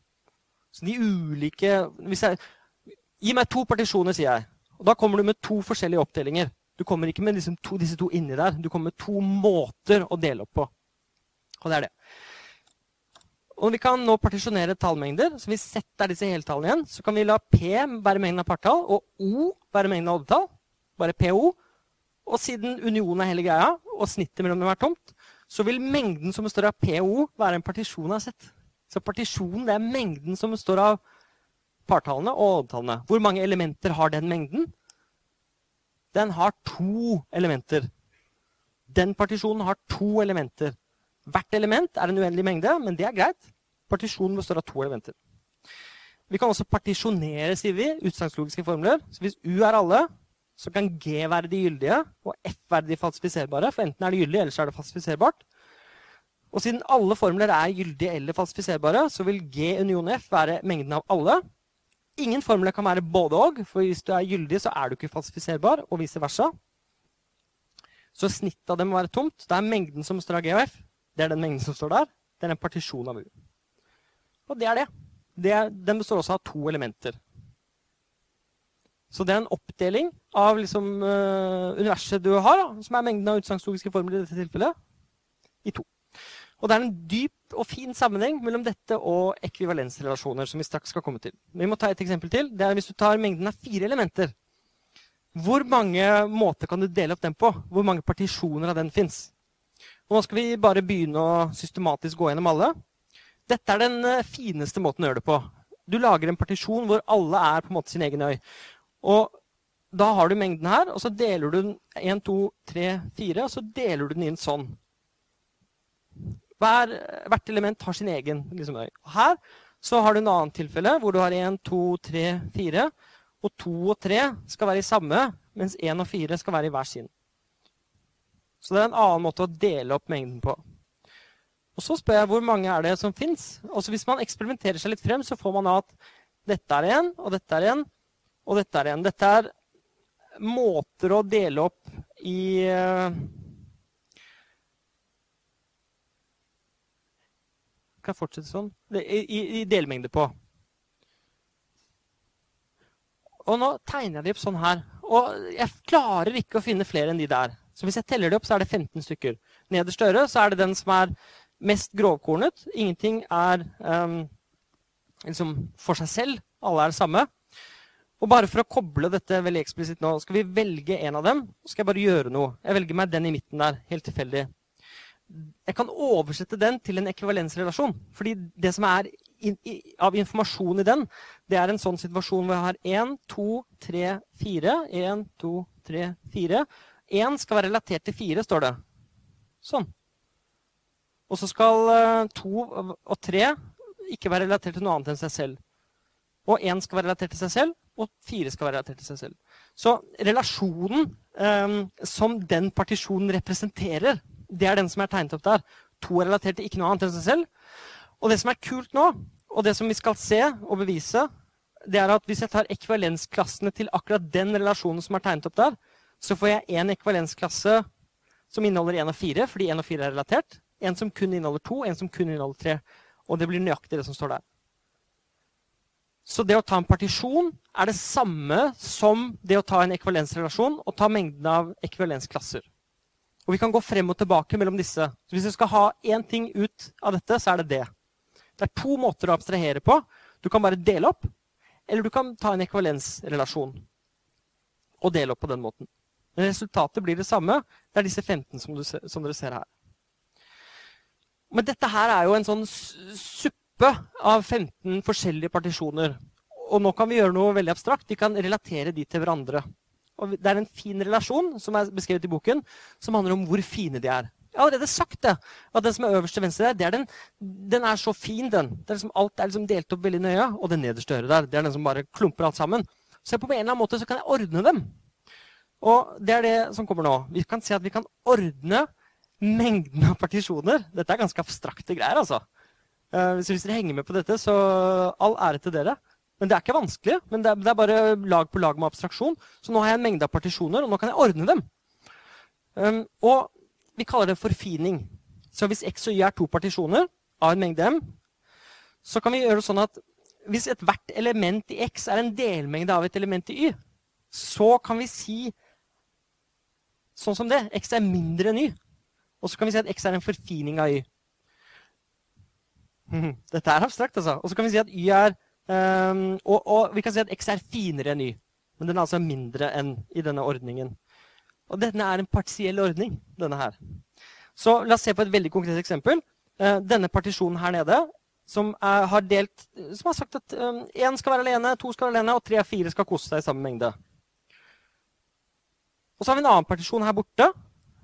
Så de ulike jeg, Gi meg to partisjoner, sier jeg. Og da kommer du med to forskjellige oppdelinger. Du kommer ikke med liksom to, disse to inni der. Du kommer med to måter å dele opp på. Og det er det. Og vi kan nå partisjonere tallmengder. Så vi setter disse heltallene igjen. Så kan vi la P være mengden av partall og O være mengden av oddetall. Bare PO. Og siden unionen er hele greia, og snittet mellom dem er tomt, så vil mengden som består av PO, være en partisjon av sett. Så partisjonen er mengden som består av partallene og oddetallene. Hvor mange elementer har den mengden? den har to elementer. Den partisjonen har to elementer. Hvert element er en uendelig mengde, men det er greit. Partisjonen består av to elementer. Vi kan også partisjonere, sier vi, utsagnslogiske formler. Så hvis U er alle, så kan G være de gyldige og F være de falsifiserbare. For enten er det gyldig, eller så er det falsifiserbart. Og siden alle formler er gyldige eller falsifiserbare, så vil G union F være mengden av alle. Ingen formler kan være både og, for hvis du er gyldig, så er du ikke falsifiserbar, og vice versa. Så snittet av det må være tomt. Det er mengden som står av G og F. Det er den mengden som står der. Det er en partisjon av U. Og det er det. det er, den består også av to elementer. Så det er en oppdeling av liksom, uh, universet du har, da, som er mengden av utsagnslogiske formler i dette tilfellet, i to. Og det er en dyp og fin sammenheng mellom dette og ekvivalensrelasjoner, som vi straks skal komme til. Vi må ta et eksempel til. Det er Hvis du tar mengden av fire elementer, hvor mange måter kan du dele opp den på? Hvor mange partisjoner av den fins? Nå skal vi bare begynne å systematisk gå gjennom alle. Dette er den eh, fineste måten å gjøre det på. Du lager en partisjon hvor alle er på en måte sin egen øy. Og da har du mengden her, og så deler du den 1, 2, 3, 4, og så deler du den inn sånn. Hver, hvert element har sin egen liksom, øy. Og her så har du en annen tilfelle hvor du har 1, 2, 3, 4. Og 2 og 3 skal være i samme, mens 1 og 4 skal være i hver sin. Så det er en annen måte å dele opp mengden på. Og så spør jeg hvor mange er det som fins. Hvis man eksperimenterer seg litt frem, så får man at dette er en, og dette er en, og dette er en. Dette er måter å dele opp i Kan fortsette sånn? I, i, i delmengde på. Og nå tegner jeg de opp sånn her. Og jeg klarer ikke å finne flere enn de der. Så hvis jeg teller de opp, så er det 15 stykker. Nederst øre så er det den som er mest grovkornet. Ingenting er um, liksom for seg selv. Alle er det samme. Og bare for å koble dette veldig eksplisitt nå, skal vi velge en av dem. Så skal jeg bare gjøre noe. Jeg velger meg den i midten der, helt tilfeldig. Jeg kan oversette den til en ekvivalensrelasjon. fordi det som er in, i, av informasjon i den, det er en sånn situasjon hvor jeg har 1, 2, 3, 4. 1, 2, 3, 4. 1 skal være relatert til 4, står det. Sånn. Og så skal 2 uh, og 3 ikke være relatert til noe annet enn seg selv. Og 1 skal være relatert til seg selv, og fire skal være relatert til seg selv. Så relasjonen eh, som den partisjonen representerer, det er den som er tegnet opp der. To er relatert til ikke noe annet enn seg selv. Og det som er kult nå, og det som vi skal se og bevise, det er at hvis jeg tar ekvivalensklassene til akkurat den relasjonen som er tegnet opp der, så får jeg en ekvivalensklasse som inneholder 1 og 4, fordi 1 og 4 er relatert. En som kun inneholder 2, en som kun inneholder 3. Og det blir nøyaktig det som står der. Så det å ta en partisjon er det samme som det å ta en ekvivalensrelasjon og ta mengden av ekvivalensklasser. Og vi kan gå frem og tilbake mellom disse. Så hvis vi skal ha én ting ut av dette, så er det det. Det er to måter å abstrahere på. Du kan bare dele opp, eller du kan ta en ekvivalensrelasjon og dele opp på den måten. Men resultatet blir det samme. Det er disse 15 som, ser, som dere ser her. Men dette her er jo en sånn suppe av 15 forskjellige partisjoner. Og nå kan vi gjøre noe veldig abstrakt. Vi kan relatere de til hverandre. Og det er en fin relasjon som er beskrevet i boken, som handler om hvor fine de er. Jeg har allerede sagt det, at den som er øverst til venstre der, den, den, er så fin, den. Er liksom, alt er liksom delt opp veldig nøye. Og det nederste øret der, det er den som bare klumper alt sammen. Så på en eller annen måte så kan jeg ordne dem. Og det er det som kommer nå. Vi kan se at vi kan ordne mengden av partisjoner. Dette er ganske abstrakte greier, altså. Så hvis dere henger med på dette, så all ære til dere. Men det er ikke vanskelig. men det er, det er, bare lag på lag med abstraksjon. Så nå har jeg en mengde av partisjoner, og nå kan jeg ordne dem. Um, og vi kaller det forfining. Så hvis x og y er to partisjoner av en mengde m, så kan vi gjøre det sånn at hvis ethvert element i x er en delmengde av et element i y, så kan vi si sånn som det. X er mindre enn y. Og så kan vi si at x er en forfining av y. [LAUGHS] Dette er abstrakt, altså. Og så kan vi si at y er um, og, og, vi kan si at x er finere enn y. Men den er altså mindre enn i denne ordningen. Og denne er en partiell ordning, denne her. Så la oss se på et veldig konkret eksempel. Uh, denne partisjonen her nede, som, er, har, delt, som har sagt at én um, skal være alene, to skal være alene, og tre og fire skal kose seg i samme mengde. Og så har vi en annen partisjon her borte.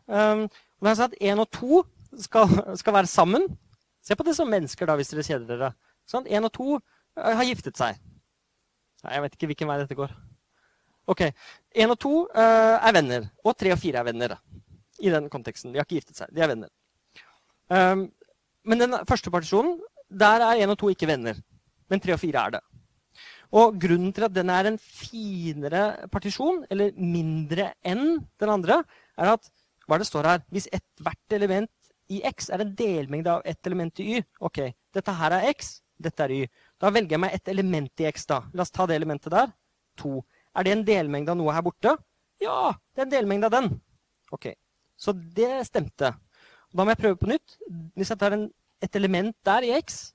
Um, og den har sagt at én og to skal, skal være sammen. Se på det som mennesker, da, hvis dere kjeder dere. Sånn, en og to eh, har giftet seg. Jeg vet ikke hvilken vei dette går. Ok, Én og to uh, er venner, og tre og fire er venner. I den konteksten. De har ikke giftet seg, de er venner. Um, men den første partisjonen, der er én og to ikke venner. Men tre og fire er det. Og grunnen til at den er en finere partisjon, eller mindre enn den andre, er at hva det står her? Hvis ethvert element i x er en delmengde av ett element i y Ok, dette her er x, dette er y. Da velger jeg meg et element i x. da. La oss ta det elementet der. 2. Er det en delmengde av noe her borte? Ja, det er en delmengde av den. Ok, Så det stemte. Da må jeg prøve på nytt. Hvis jeg tar en, et element der i x,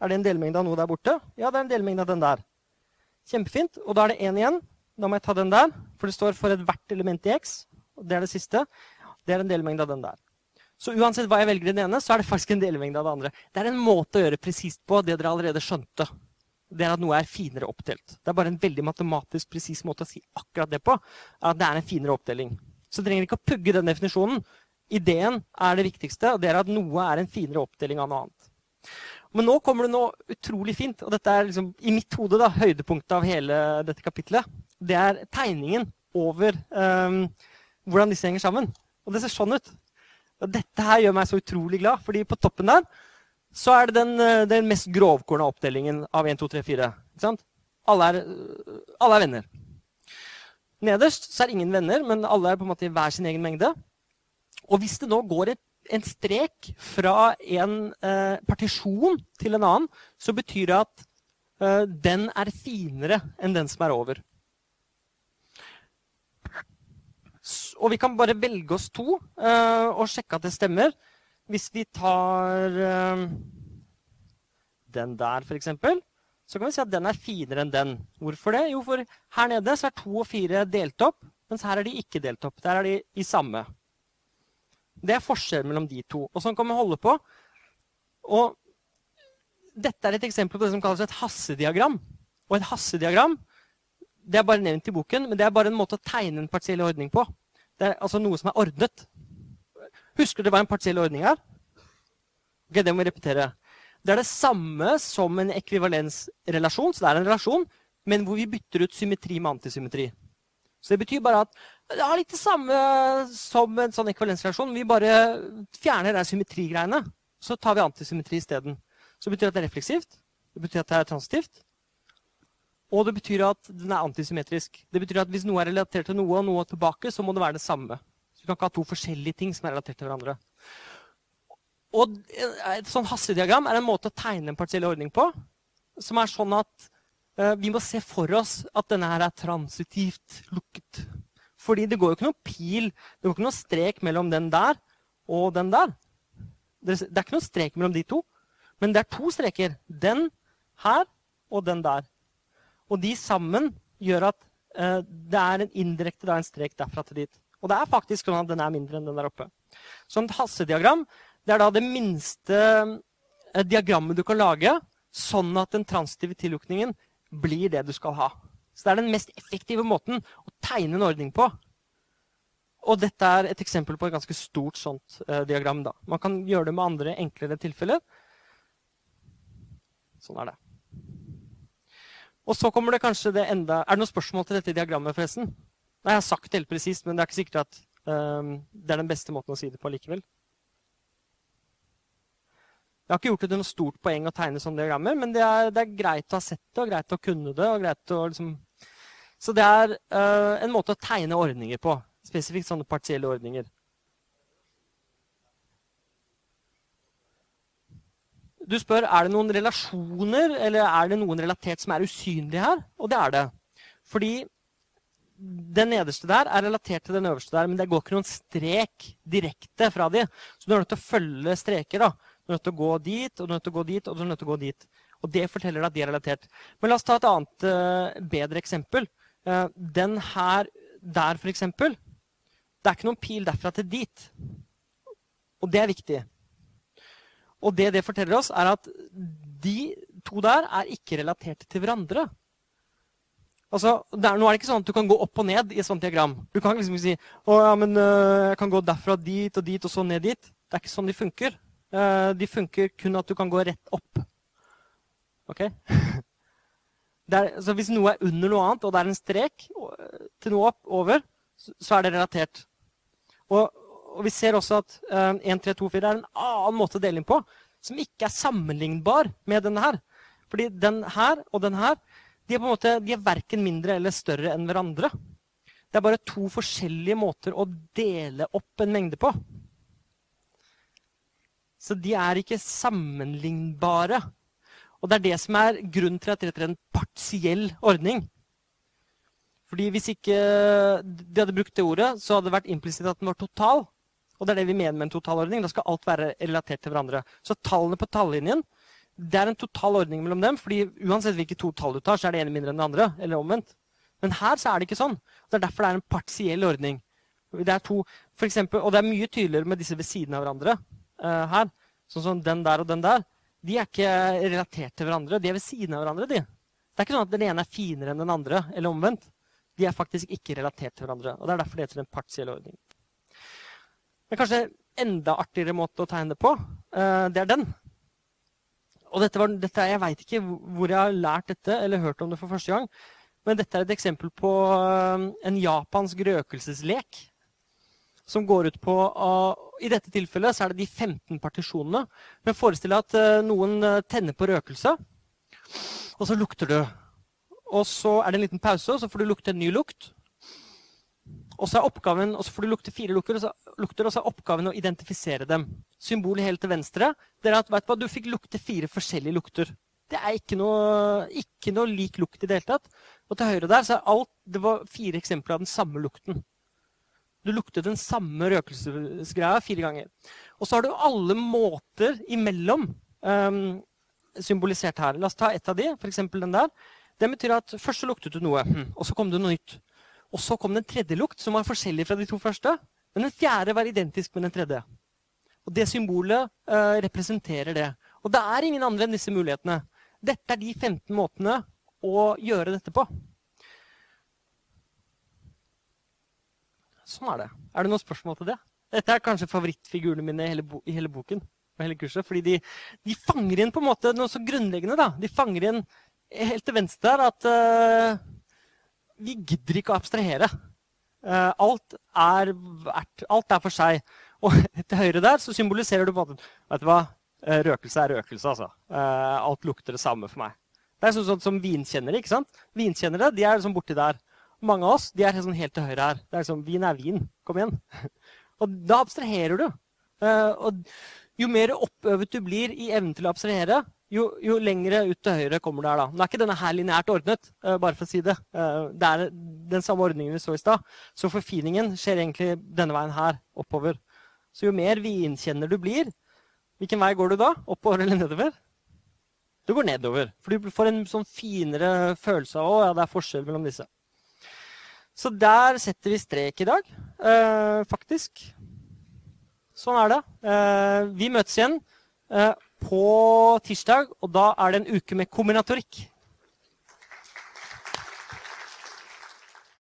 er det en delmengde av noe der borte? Ja, det er en delmengde av den der. Kjempefint. Og da er det én igjen. Da må jeg ta den der, for det står for ethvert element i x. og Det er det siste. Det er en delmengde av den der. Så uansett hva jeg velger i den ene, så er det faktisk en delmengde av det andre. Det er en måte å gjøre presist på, det dere allerede skjønte. Det er at noe er finere oppdelt. Det er bare en veldig matematisk presis måte å si akkurat det på. At det er en finere oppdeling. Så dere trenger ikke å pugge den definisjonen. Ideen er det viktigste, og det er at noe er en finere oppdeling av noe annet. Men nå kommer det noe utrolig fint, og dette er liksom, i mitt hode da, høydepunktet av hele dette kapitlet. Det er tegningen over um, hvordan disse henger sammen. Og det ser sånn ut. Og dette her gjør meg så utrolig glad, fordi på toppen der så er det den, eh, den mest grovkorna oppdelingen av 1, 2, 3, 4. Alle er, alle er venner. Nederst så er ingen venner, men alle er på en måte i hver sin egen mengde. Og hvis det nå går et, en strek fra en eh, partisjon til en annen, så betyr det at eh, den er finere enn den som er over. Og vi kan bare velge oss to uh, og sjekke at det stemmer. Hvis vi tar uh, den der, f.eks., så kan vi si at den er finere enn den. Hvorfor det? Jo, for her nede så er to og fire delt opp, mens her er de ikke delt opp. Der er de i samme. Det er forskjellen mellom de to. Og sånn kan vi holde på. Og dette er et eksempel på det som kalles et hassediagram. Og et hassediagram det er bare nevnt i boken, men det er bare en måte å tegne en partiell ordning på. Det er altså noe som er ordnet. Husker dere hva en partiell ordning er? Ok, Det må vi repetere. Det er det samme som en ekvivalensrelasjon. Så det er en relasjon, men hvor vi bytter ut symmetri med antisymmetri. Så det betyr bare at det er litt det samme som en sånn ekvivalensrelasjon. Vi bare fjerner de symmetrigreiene. Så tar vi antisymmetri isteden. Så det betyr at det er refleksivt. Det betyr at det er transitivt. Og det betyr at den er antisymmetrisk. Det betyr at Hvis noe er relatert til noe og noe tilbake, så må det være det samme. Så Du kan ikke ha to forskjellige ting som er relatert til hverandre. Og Et sånn hastediagram er en måte å tegne en partiell ordning på som er sånn at uh, vi må se for oss at denne her er transitivt lukket. Fordi det går jo ikke noen pil, det går ikke noen strek mellom den der og den der. Det er ikke noen strek mellom de to, men det er to streker. Den her og den der. Og de sammen gjør at uh, det er en indirekte en strek derfra til dit. Og det er faktisk sånn at den er mindre enn den der oppe. Så et hassediagram det er da det minste uh, diagrammet du kan lage, sånn at den transitive tillukningen blir det du skal ha. Så det er den mest effektive måten å tegne en ordning på. Og dette er et eksempel på et ganske stort sånt eh, diagram. da. Man kan gjøre det med andre enklere tilfeller. Sånn er det. Og så kommer det kanskje det enda Er det noen spørsmål til dette diagrammet, forresten? Nei, Jeg har sagt det helt presist, men det er ikke sikkert at um, det er den beste måten å si det på likevel. Jeg har ikke gjort det til noe stort poeng å tegne sånne diagrammer, men det er, det er, greit å ha sett det, og greit å kunne det. og greit å liksom... Så det er uh, en måte å tegne ordninger på. Spesifikt sånne partielle ordninger. Du spør er det noen relasjoner eller er det noen relatert som er usynlige her. Og det er det. Fordi den nederste der er relatert til den øverste der, men det går ikke noen strek direkte fra de. Så du er nødt til å følge streker. da. Du er nødt til å gå dit, og du er nødt til å gå dit, og du er nødt til å gå dit. Og det forteller deg at de er relatert. Men la oss ta et annet, uh, bedre eksempel. Uh, den her der, eksempel. Det er ikke noen pil derfra til dit. Og det er viktig. Og det det forteller oss, er at de to der er ikke relatert til hverandre. Altså, der, nå er det ikke sånn at du kan gå opp og ned i et sånt diagram. Du kan liksom ikke si å, ja, men øh, jeg kan gå derfra dit og dit og så ned dit. Det er ikke sånn de funker. Uh, de funker kun at du kan gå rett opp. Ok? [LAUGHS] er, så hvis noe er under noe annet, og det er en strek til noe opp, over, så er det relatert. Og, og vi ser også at uh, 1, 3, 2, 4 er en annen måte å dele inn på, som ikke er sammenlignbar med denne her. Fordi den her og den her de er på en måte, de er verken mindre eller større enn hverandre. Det er bare to forskjellige måter å dele opp en mengde på. Så de er ikke sammenlignbare. Og det er det som er grunnen til at dette er en partiell ordning. Fordi Hvis ikke de hadde brukt det ordet, så hadde det vært implisitt at den var total. Og det er det vi mener med en totalordning. Da skal alt være relatert til hverandre. Så tallene på tallinjen det er en total ordning mellom dem. fordi uansett hvilke to tall du tar, så er det ene mindre enn det andre. eller omvendt. Men her så er det ikke sånn. Det er derfor det er en partiell ordning. Det er to, for eksempel, og det er mye tydeligere med disse ved siden av hverandre. Uh, her. Sånn som den der og den der. De er ikke relatert til hverandre. De er ved siden av hverandre. de. Det er ikke sånn at den ene er finere enn den andre, eller omvendt. De er faktisk ikke relatert til hverandre. og Det er derfor det heter en partiell ordning. Men kanskje enda artigere måte å tegne det på, uh, det er den. Og dette var, dette, Jeg veit ikke hvor jeg har lært dette eller hørt om det for første gang. Men dette er et eksempel på uh, en japansk røkelseslek. Som går ut på uh, I dette tilfellet så er det de 15 partisjonene. Men forestill deg at noen tenner på røkelse, og så lukter du. Og så er det en liten pause, og så får du lukte en ny lukt. Og så, er oppgaven, og så får du lukte fire lukter, og så, er oppgaven å identifisere dem. Symbolet helt til venstre det er at vet du, hva, du fikk lukte fire forskjellige lukter. Det er ikke noe, ikke noe lik lukt i det hele tatt. Og til høyre der så er alt, det var fire eksempler av den samme lukten. Du lukter den samme røkelsesgreia fire ganger. Og så har du alle måter imellom um, symbolisert her. La oss ta ett av de, f.eks. den der. Det betyr at først så luktet du noe, og så kom det noe nytt. Og så kom det en tredje lukt som var forskjellig fra de to første. Men den fjerde var identisk med den tredje. Og det symbolet eh, representerer det. Og det er ingen andre enn disse mulighetene. Dette er de 15 måtene å gjøre dette på. Sånn er det. Er det noen spørsmål til det? Dette er kanskje favorittfigurene mine i hele, bo i hele boken. Og hele kurset, fordi de, de, fanger inn på en måte noe så grunnleggende. da. De fanger inn helt til venstre der at uh, vi gidder ikke å abstrahere. Uh, alt, er, alt, er, for seg. Og [LAUGHS] til høyre der så symboliserer du på en Vet du hva? Uh, røkelse er røkelse, altså. Uh, alt lukter det samme for meg. Det er sånn, sånn som vinkjennere. ikke sant? Vinkjennere de er liksom borti der. Mange av oss de er sånn helt til høyre her. Det er liksom, Vin er vin. Kom igjen. [LAUGHS] og da abstraherer du. og jo mer oppøvet du blir i evnen til å abstrahere, jo, jo lengre ut til høyre kommer du her. da. Nå er ikke denne her lineært ordnet, uh, bare for å si det. Uh, det er den samme ordningen vi så i stad. Så forfiningen skjer egentlig denne veien her, oppover. Så jo mer vinkjenner du blir, hvilken vei går du da? Oppover eller nedover? Du går nedover. For du får en sånn finere følelse av at ja, det er forskjell mellom disse. Så der setter vi strek i dag, uh, faktisk. Sånn er det. vi møtes igjen på tirsdag, og da er det en uke med kombinatorikk.